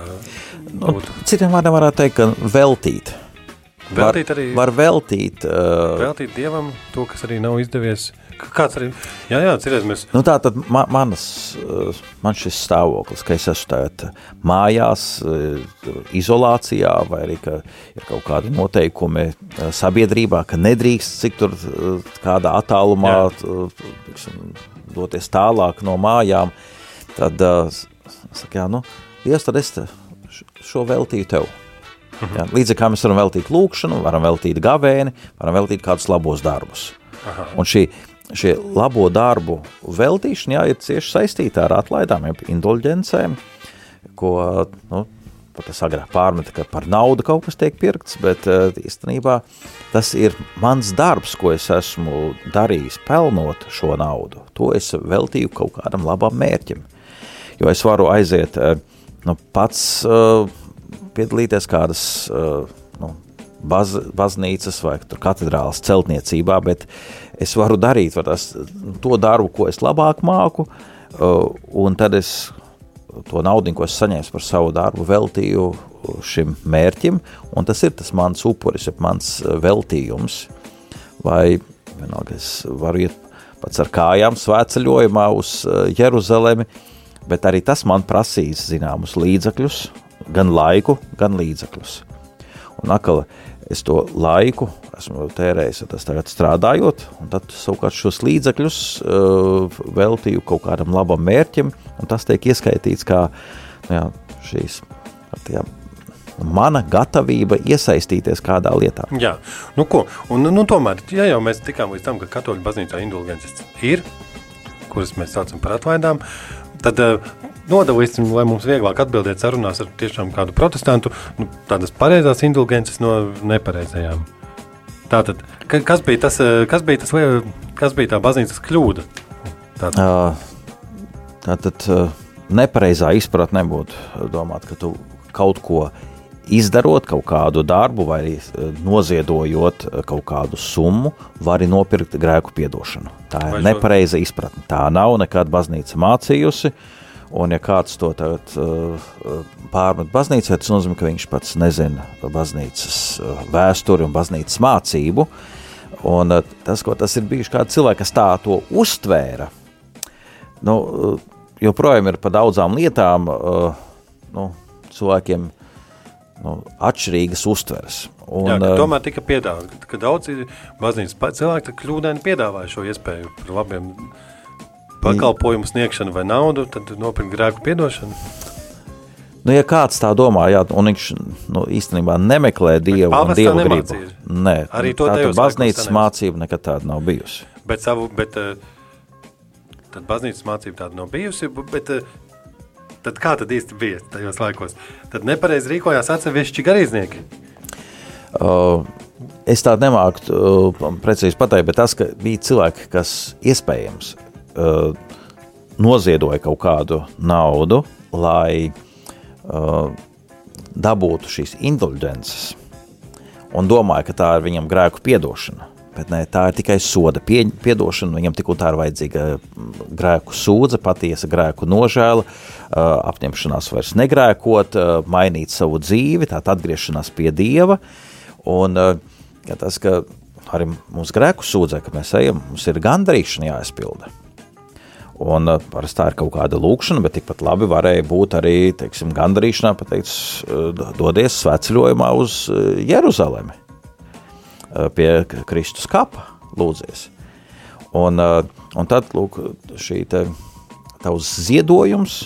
Nu, citiem vārdiem varētu teikt, ka veltīt. Veltīt var, arī- var veltīt. Uh, Veltīt Dievam to, kas arī nav izdevies. Kāds arī, jā, jā, cerēs mēs, Nu, tā tad ma manas, uh, man šis stāvoklis, ka es esmu tagad mājās, uh, izolācijā, vai arī ka ir kaut kādi noteikumi uh, sabiedrībā, ka nedrīkst cik tur uh, kādā attālumā uh, tiksim, doties tālāk no mājām, tad, uh, saka, jā, nu, Dievs, tad es šo veltīju tev. Jā, līdzīgi kā mēs varam veltīt lūkšanu, varam veltīt gavēni, varam veltīt kādus labos darbus. Aha. Un šī, šie labo darbu veltīšana jā, ir cieši saistīta ar atlaidām, jeb indulģencēm, ko nu, pat agrāk pārmetu, ka par naudu kaut kas tiek pirkts, bet uh, īstenībā tas ir mans darbs, ko es esmu darījis, pelnot šo naudu. To es veltīju kaut kādam labam mērķim. Jo es varu aiziet uh, nu, pats uh, piedalīties kādas nu, baz, baznīcas vai katedrālas celtniecībā, bet es varu darīt var tas, to darbu, ko es labāk māku, un tad es to naudu, ko es saņēmu par savu darbu, veltīju šim mērķim, un tas ir tas mans upuris, ir mans uh, veltījums. Vai vienalga, es varu iet pats ar kājām svētceļojumā uz uh, Jeruzalemi, bet arī tas man prasīs zināmus līdzekļus, gan laiku, gan līdzekļus. Un atkal es to laiku esmu tērējis, tas tagad strādājot, un tad savukārt šos līdzekļus uh, veltīju kaut kādam labam mērķim, un tas tiek ieskaitīts kā nu jā, šīs, jā, mana gatavība iesaistīties kādā lietā. jā, nu ko, un nu tomēr, ja jau mēs tikām līdz tam, ka katoļu baznīcā indulgences ir, kuras mēs saucam par atlaidām, tad uh, nodalīsim, lai mums vieglāk atbildēt sarunās ar tiešām kādu protestantu, nu, tādas pareizās indulgences no nepareizajām. Tātad, ka- kas bija tas, eh, kas bija tas, liel- kas bija tā baznīcas kļūda? Tātad, Uh, Tātad uh, nepareizā izpratnē būtu domāt, ka tu kaut ko izdarot, kaut kādu darbu vai uh, noziedojot uh, kaut kādu summu, vari nopirkt grēku piedošanu. Tā ir nepareiza izpratne. Tā nav nekad baznīca mācījusi. Un, ja kāds to tagad, uh, uh, pārmet baznīcai, tas nozīmē, ka viņš pats nezina baznīcas uh, vēsturi un baznīcas mācību. Un, uh, tas, ko tas ir bijis, kādi cilvēki, kas tā to uztvēra, nu, uh, joprojām ir par daudzām lietām uh, nu, cilvēkiem nu, atšķirīgas uztveres. Un, jā, tomēr tika piedāvāts, ka daudzi baznīcas pa- cilvēki kļūdaini piedāvāja šo iespēju par labiem pakalpojumu sniegšanu vai naudu, tad nopirkt grēku piedošanu. Nu, ja kāds tā domā, jā, un viņš nu, īstenībā nemeklē dievu un dievu gribu, nē, Arī to tā tajos tad baznīcas mācība nekad tāda nav bijusi. Bet savu, bet eh, tad baznīcas mācība tāda nav bijusi, bet eh, tad kā tad īsti bija tajos laikos? Tad nepareizi rīkojās atsevišķi garīdznieki. Uh, es tādu nemāku uh, precīzi pateikt, bet tas, ka bija cilvēki, kas iespējams uh, noziedoja kaut kādu naudu, lai uh, dabūtu šīs indulgences, un domāja, ka tā ir viņam grēku piedošana. Bet nē, tā ir tikai soda pie, piedošana. Viņam tik un tā ir vajadzīga mm, grēku sūdzība, patiesa grēku nožēla, uh, apņemšanās vairs negrēkot, uh, mainīt savu dzīvi, tāda atgriešanās pie dieva. Un uh, ja tas, ka arī mums grēku sūdzē, ka mēs ejam, mums ir gandarīšana jāizpilda. Un uh, parasti tā ir kaut kāda lūkšana, bet tikpat labi varēja būt arī teiksim, gandarīšanā, pateikt, dodies svētceļojumā uz uh, Jeruzalemi pie Kristus kapa lūdzies. Un, un tad lūk, šī te, tavs ziedojums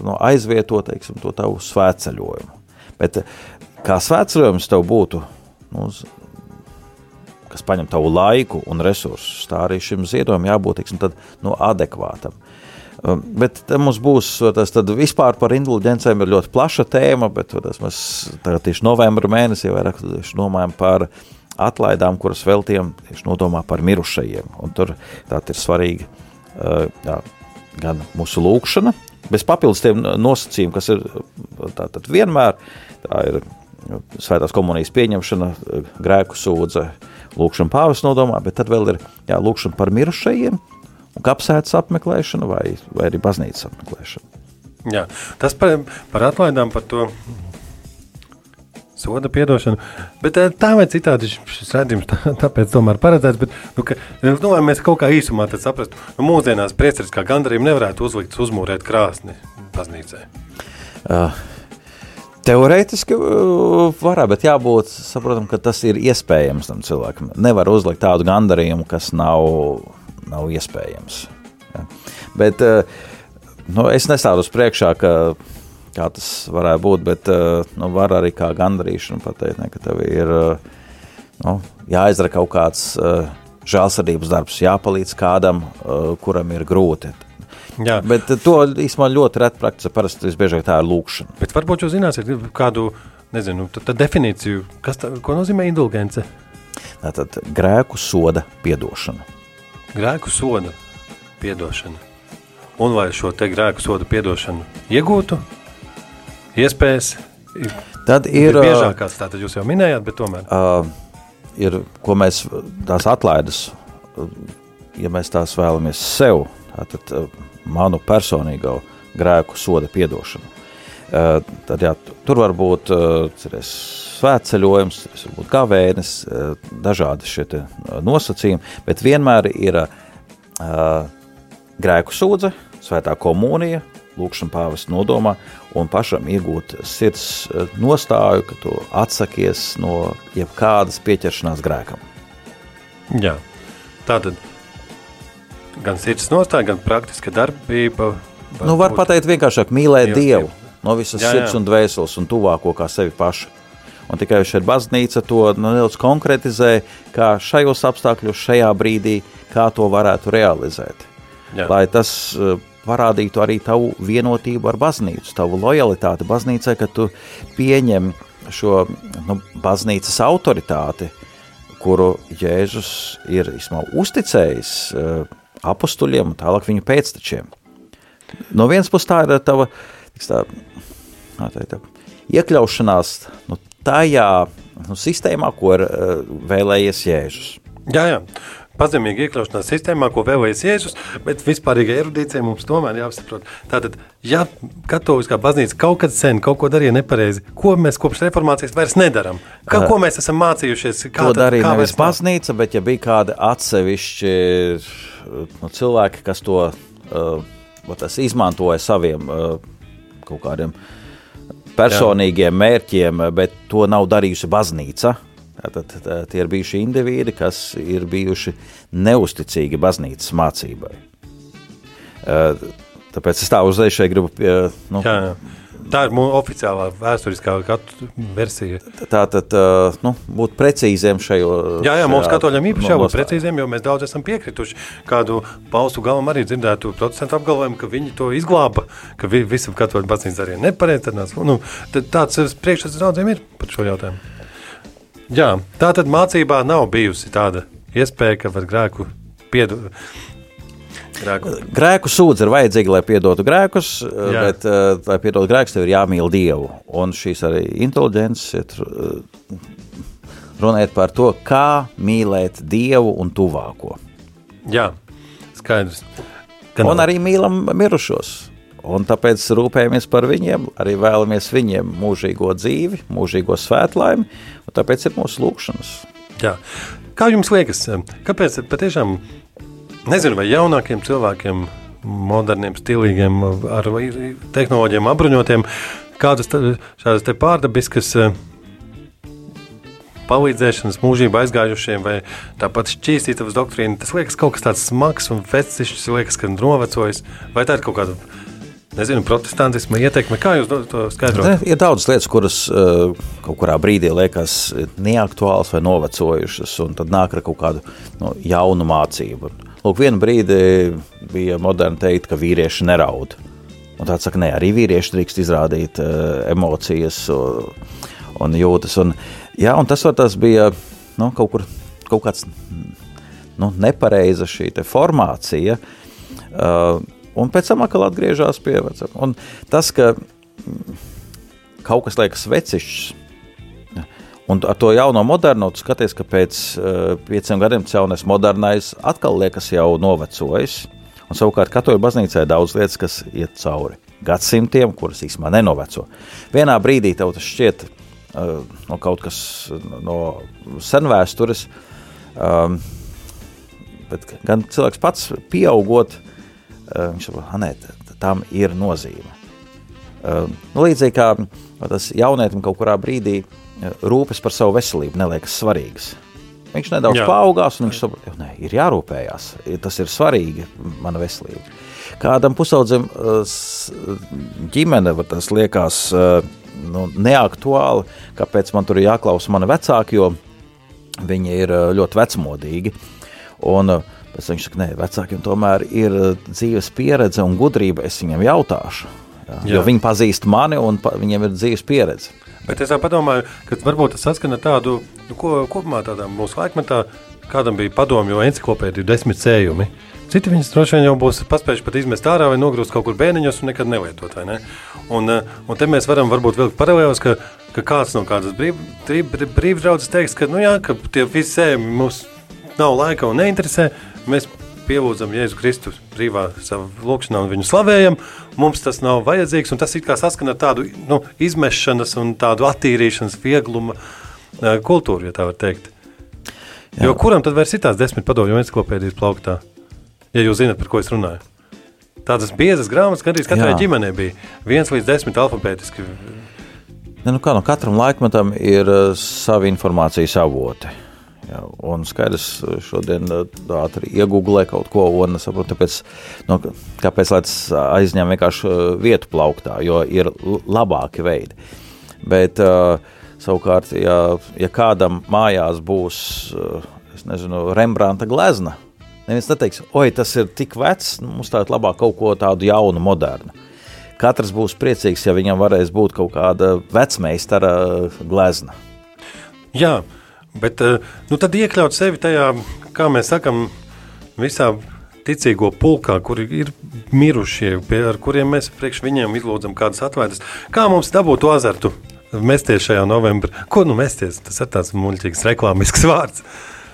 no, aizvieto teiksim, to tavu svētceļojumu. Bet kā svētceļojums tev būtu nu, kas paņem tavu laiku un resursus. Tā arī šim ziedojumam jābūt tiksim, tad, nu, adekvātam. Um, bet mums būs tas vispār par indulgencēm ļoti plaša tēma, bet tas mēs tagad tieši novembra mēnesī vairāk domājam par atlaidām, kuras veltījām tieši nodomā par mirušajiem. Un tur tā ir svarīga uh, jā, gan mūsu lūkšana, bez papildus tiem nosacījumiem, kas ir tātad vienmēr, tā ir svētās komunijas pieņemšana, grēku sūdze, lūkšana pāvis nodomā, bet tad vēl ir jā, lūkšana par mirušajiem, un kapsētas apmeklēšana vai, vai arī baznīcas apmeklēšana. Jā, tas par, par atlaidām, par to soda piedošanu. Bet eh, tā vai citādi šis redzējums (laughs) tā, tāpēc tomēr paredzēts. Bet, nu, ka, nu, vai mēs kaut kā īsumā saprastu, nu, mūsdienās prieceris kā gandarījumu nevarētu uzlikt, uzmūrēt krāsni baznīcai? Uh, Teorētiski uh, varētu, bet jābūt saprotam, ka tas ir iespējams tam cilvēkam. Nevar uzlikt tādu gandarījumu, kas nav, nav iespējams. Ja. Bet uh, nu, es nestādu uz priekšā, ka kā tas varētu būt, bet uh, nu, var arī kā gandarīšana pateikt, ne, ka tev ir nu, jāizdara kaut kāds žēlsirdības darbs, jāpalīdz kādam, kuram ir grūti Jā. Bet to īstenībā ļoti reti praktizē. Parasti visbiežāk tā ir lūkšana. Bet varbūt jūs zināsiet kādu nezinu, tā, tā definīciju, kas tā, nozīmē indulgence? Tātad grēku soda piedošana. Grēku soda piedošana. Un vai šo te grēku soda piedošanu iegūtu, iespējas Tad ir biežākās, tātad jūs jau minējāt, bet tomēr. Uh, ir, ko mēs tās atlaides, ja mēs tās vēlamies sev, tātad manu personīgo grēku soda piedošanu. Uh, tad, jā, tur var būt uh, svētceļojums, tas var būt gavēnis, uh, dažādi šie nosacījumi, bet vienmēr ir grēku sūdze, svētā komunija, lūkšana pāvesta nodomā un pašam iegūt sirds nostāju, ka tu atsakies no jebkādas pieķeršanās grēkam. Jā, tātad gan sirds nostāja, gan praktiska darbība. Var nu, var būt... pateikt vienkāršāk mīlēt Dievu no visas jā, sirds jā. un dvēseles un tuvāko kā sevi pašu. Un tikai šeit baznīca to nu, nedaudz konkretizē, kā šajos apstākļos, šajā brīdī, kā to varētu realizēt. Jā. Lai tas uh, parādītu arī tavu vienotību ar baznīcu, tavu lojalitāti baznīcai, ka tu pieņem šo nu, baznīcas autoritāti, kuru Jēzus ir izmau, uzticējis uh, apstuļiem un tālāk viņu pēctečiem. No vienas puses, tā ir tava tā, tā, tā, iekļaušanās nu, tajā nu, sistēmā, ko ir uh, vēlējies Jēzus. Jā, jā. Pazemīgi iekļaušanās sistēmā, ko vēlējies Jēzus, bet vispārīgai erudīcijai mums tomēr jāsaprot. Tātad, ja katoliskā baznīca kaut kad sen kaut ko darīja nepareizi, ko mēs kopš reformācijas vairs nedaram? Ka, ko mēs esam mācījušies? Kā to darīja nevis baznīca, bet ja bija kādi atsevišķi nu, cilvēki, kas to uh, izmantoja saviem uh, kaut kādiem personīgiem Jā. mērķiem, bet to nav darījusi baznīca. Tad tie ir bijuši indivīdi, kas ir bijuši neusticīgi baznīcas mācībai. Tāpēc es tā uzreiz šeit gribu. Nu, jā, jā. Tā ir mūsu oficiālā vēsturiskā versija. Tā tad nu, būt precīziem šajā. Jā, jā mums katoļiem īpaši jābūt precīziem, jo mēs daudz esam piekrituši. Kādu paustu galam arī dzirdētu protestantu apgalvojumu, ka viņi to izglāba, ka vi, visi katoļu baznīca darīja nepareizi. Nu, tāds priekšstats daudziem ir par šo jautājumu. Jā, tā tad mācībā nav bijusi tāda iespēja, ka var grēku piedot Grēku. grēku sūdz ir vajadzīga, lai piedotu grēkus, Jā. bet, uh, lai piedotu grēkus, tev ir jāmīl Dievu. Un šīs arī inteliģences ir uh, runāt par to, kā mīlēt Dievu un tuvāko. Jā, skaidrs. Gan un arī mīlam mirušos. Un tāpēc rūpējamies par viņiem, arī vēlamies viņiem mūžīgo dzīvi, mūžīgo svētlaimi, un tāpēc ir mūsu lūkšanas. Jā. Kā jums liekas, kāpēc patiešām Nezinu, vai jaunākiem cilvēkiem moderniem, stilīgiem, ar tehnoloģiem apbruņotiem. Kādas šādas pārdabiskas eh, palīdzēšanas mūžībā aizgājušiem, vai tāpat šķīstītavas doktrīna, tas liekas kaut kas tāds smags un vecišs, liekas, ka novecojis, vai tā ir kaut kāda, nezinu, protestantisma ietekme, kā jūs to- skaidrot? Ir daudz lietas, kuras uh, kaut kurā brīdī liekas neaktuālas vai novecojušas, un tad nāk ar kaut kādu nu, jaunu mācību. Lūk, vienu brīdi bija moderni teikt, ka vīrieši neraud. Un tāds saka, nē, arī vīrieši drīkst izrādīt uh, emocijas un, un jūtas. Un, jā, un tas tas bija nu, kaut kur kaut kāds nu, nepareiza šī formācija. Uh, un pēc tam atkal atgriežas pie vecuma. Un tas, ka mm, kaut kas liekas vecišs, un ar to jauno modernu, tu skaties, ka pēc uh, pieciem gadiem tas jaunais modernais atkal liekas jau novecojis. Un savukārt katoļu baznīcā ir daudz lietas, kas iet cauri gadsimtiem, kuras īstenībā nenoveco. Vienā brīdī tev tas šķiet uh, no kaut kas no senvēstures, um, bet gan cilvēks pats pieaugot, uh, viņš saprot, "Ah, nē, t- tam ir nozīme. Uh, nu, līdzīgi kā tas jaunietim kaut kurā brīdī uh, rūpes par savu veselību neliekas svarīgas. Viņš nedaudz Jā. paaugās, un viņš saprot, ka ir jārūpējās. ir- Tas ir svarīgi, mana veselība. Kādam pusaudzim ģimene tas liekas nu, neaktuāli, kāpēc man tur ir jāklausa mani vecāki, jo viņi ir ļoti vecmodīgi. Un, uh, tam viņš saka, nē, vecākiem tomēr ir uh, dzīves pieredze un gudrība. Es viņiem jautāšu. Jā, Jā. jo viņi pazīst mani un pa, viņiem ir dzīves pieredze. Bet es tā padomāju, ka varbūt tas saskana ar tādu, nu, ko kopumā tādā mūsu laikmetā, kādam bija padomju enciklopēdija desmit sējumi. Citi viņas droši vien jau būs paspējuši pat izmest ārā vai nogrūst kaut kur bēniņos un nekad nelietot, ne? Un, eh, un te mēs varam varbūt vilkt paralēlus, ka, ka kāds no kādas brīv, brīv, brīvdraudzes teiks, ka, nu jā, ka tie visi sējumi mums nav laika un neinteresē, mēs pielūdzam Jēzu Kristu brīvā savā lūkšanā un viņu slavējam. Mums tas nav vajadzīgs, un tas it kā saskana ar tādu nu, izmešanas un tādu attīrīšanas viegluma kultūru, ja tā var teikt. Jā. Jo kuram tad vairs ir tās desmit padomju encyklopēdijas plauktā? Ja jūs zināt, par ko es runāju. Tādas biezas grāmatas, kad arī katrai Jā. ģimenei bija viens līdz desmit alfabētiski. Ne, nu kā, no katram laikmetam ir uh, savi informācijas avoti. Jā, un skaidrs, uh, šodien uh, ātri iegūlē kaut ko, un saprotu, tāpēc, nu, kāpēc tas aizņem vienkārši uh, vietu plauktā, jo ir labāki veidi. Bet uh, savukārt, ja, ja kādam mājās būs, uh, nezinu, Rembrandta glezna, neviens neteiks, oi, tas ir tik vecs, nu, mums tā ir labāk kaut ko tādu jaunu, modernu. Katrs būs priecīgs, ja viņam varēs būt kaut kāda vecmeistara glezna. Jā, bet eh, nu, tad iekļaut sevi tajā, kā mēs sakām, visā ticīgo pulkā, kuri ir mirušie, pie, ar kuriem mēs priekš viņiem izlūdzam kādas atvaidas. Kā mums dabūt to azartu? Mesties šajā novembrī. Ko nu mesties? Tas ir tāds muļķīgs reklāmisks (laughs) vārds.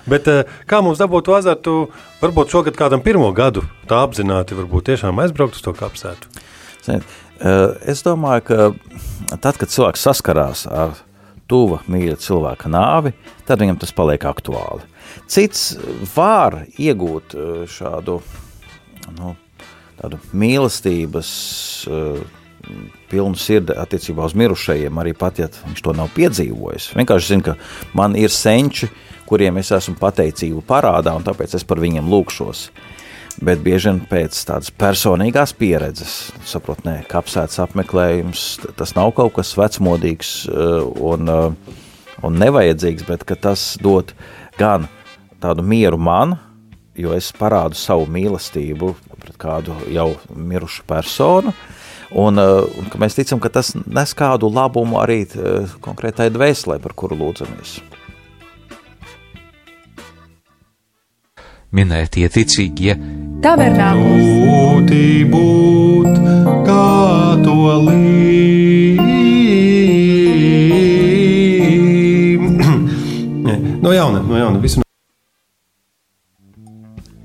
Bet eh, kā mums dabūt to azartu? Varbūt šogad kādam pirmo gadu tā apzināti, varbūt tiešām aizbraukt uz to kapsētu. Ziniet, eh, Es domāju, ka tad, kad cilvēks saskarās ar tuva mīļa cilvēka nāvi, tad viņam tas paliek aktuāli. Cits var iegūt eh, šādu nu, mīlestības eh, pilnu sirdi attiecībā uz mirušajiem, arī pat, ja viņš to nav piedzīvojis. Vienkārši zinu, ka man ir senči, kuriem es esmu pateicību parādā, un tāpēc es par viņiem lūkšos. Bet bieži vien pēc tādas personīgās pieredzes, saprotu, nē, kapsētas apmeklējums, tas nav kaut kas vecmodīgs eh, un, eh, un nevajadzīgs, bet tas dod gan tādu mieru man, jo es parādu savu mīlestību pret kādu jau mirušu personu, un, eh, un mēs ticam, ka tas nes kādu labumu arī konkrētai dvēselē, par kuru lūdzamies. Minētie ticīgie Tavernākls Būti būt kā to līm. (clears throat) No jauna, no jauna. Visu.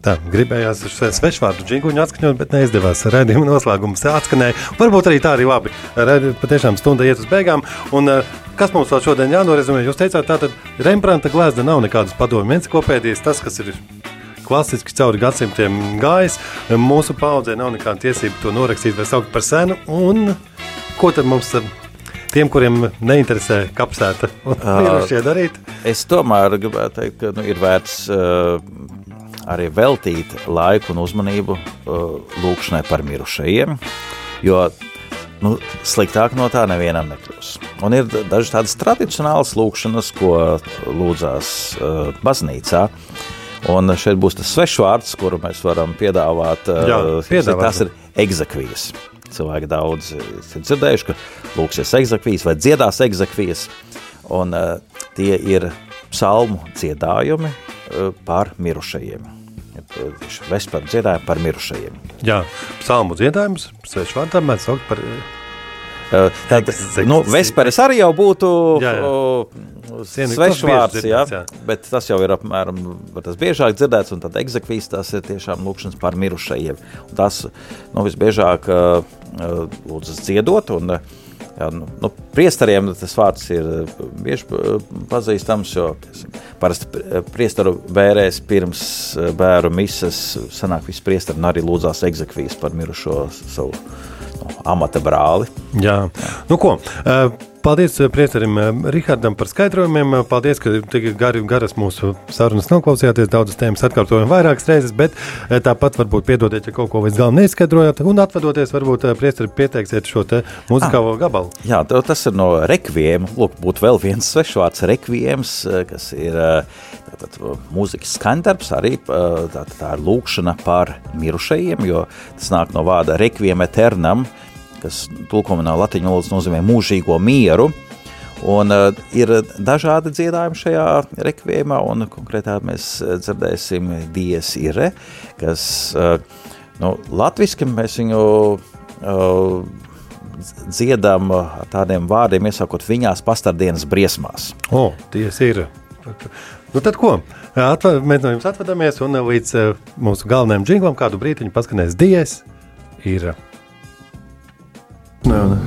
Tā, gribējās svešvārdu džinguņu atskaņot, bet neizdevās. Radījuma noslēgums atskanēja. Varbūt arī tā arī labi. Radi- Patiešām stunda iet uz beigām. Un, eh, kas mums vēl šodien jānorezumē? Jūs teicāt, tātad Rembrandta glezna nav nekādas padomju enciklopēdijas. Tas, kas ir klasiski cauri gadsimtiem gājis. Mūsu paudzē nav nekāda tiesība to norakstīt vai saukt par senu. Un ko tad mums, tiem, kuriem neinteresē kapsēta, (laughs) ir šie darīt? Es tomēr gribētu teikt, ka nu, ir vērts uh, arī veltīt laiku un uzmanību uh, lūkšanai par mirušajiem, jo nu, sliktāk no tā nevienam nekļūs. Un ir dažas tādas tradicionālas lūkšanas, ko lūdzās uh, baznīcā. Un šeit būs tas svešvārds, kuru mēs varam piedāvāt. Jā, piedāvāt. Tas ir egzekvijas. Cilvēki daudz ir dzirdējuši, ka lūksies egzekvijas vai dziedās egzekvijas. Un uh, tie ir psalmu dziedājumi par mirušajiem. Vesperu dziedājumi par mirušajiem. Jā, psalmu dziedājums, svešvārdā mēs saukt par Uh, Tad, nu, Vesperes arī jau būtu Jā, jā. uh, Sienu- svešs tas bieži vārds, jā, jā. bet tas jau ir apmēram tas biežāk dzirdēts, un tad egzekvijas tas ir tiešām lūkšanas par mirušajiem. Un tas nu, visbiežāk uh, uh, lūdzas dziedot, un jā, nu, nu, priestariem tas vārds ir bieži pazīstams, jo parasti priestaru bērēs pirms bēru misas sanāk visi priestari un arī lūdzās egzekvijas par mirušo savu amata brāli. Jā, nu ko. eh, Paldies eh, priesterim eh, Rihardam par skaidrojumiem. Eh, Paldies, ka tik gari, garas mūsu sarunas noklausījāties. Daudzas tēmas atkārtojam vairākas reizes, bet tāpat varbūt piedodiet, ja kaut ko līdz galam neizskaidrojāt. Un atvadoties, varbūt priesteri pieteiksiet šo muzikālo gabalu. Jā, ta- tas ir no rekvijiem. Lūk, būtu vēl viens svešvārds rekvijams, eh, kas ir tātad, mūzikas skandarbs, arī eh, tā, tā ir lūkšana par mirušajiem, jo tas nāk no vārda rekviem eternam, kas tulkojumā latīņu valodas nozīmē mūžīgo mieru. Un, uh, ir dažādi dziedājumi šajā rekvijumā, un konkrētāk mēs eh, dzirdēsim Dies Ire, kas uh, nu, latviski mēs viņu uh, dziedam ar tādiem vārdiem, iesākot viņās pastardienas briesmās. O, tiesa ir. Nu tad ko? Atva, mēs no jums atvadāmies un eh, līdz uh, mūsu galvenajam džinglam kādu brīdiņu paskanēs Não, né?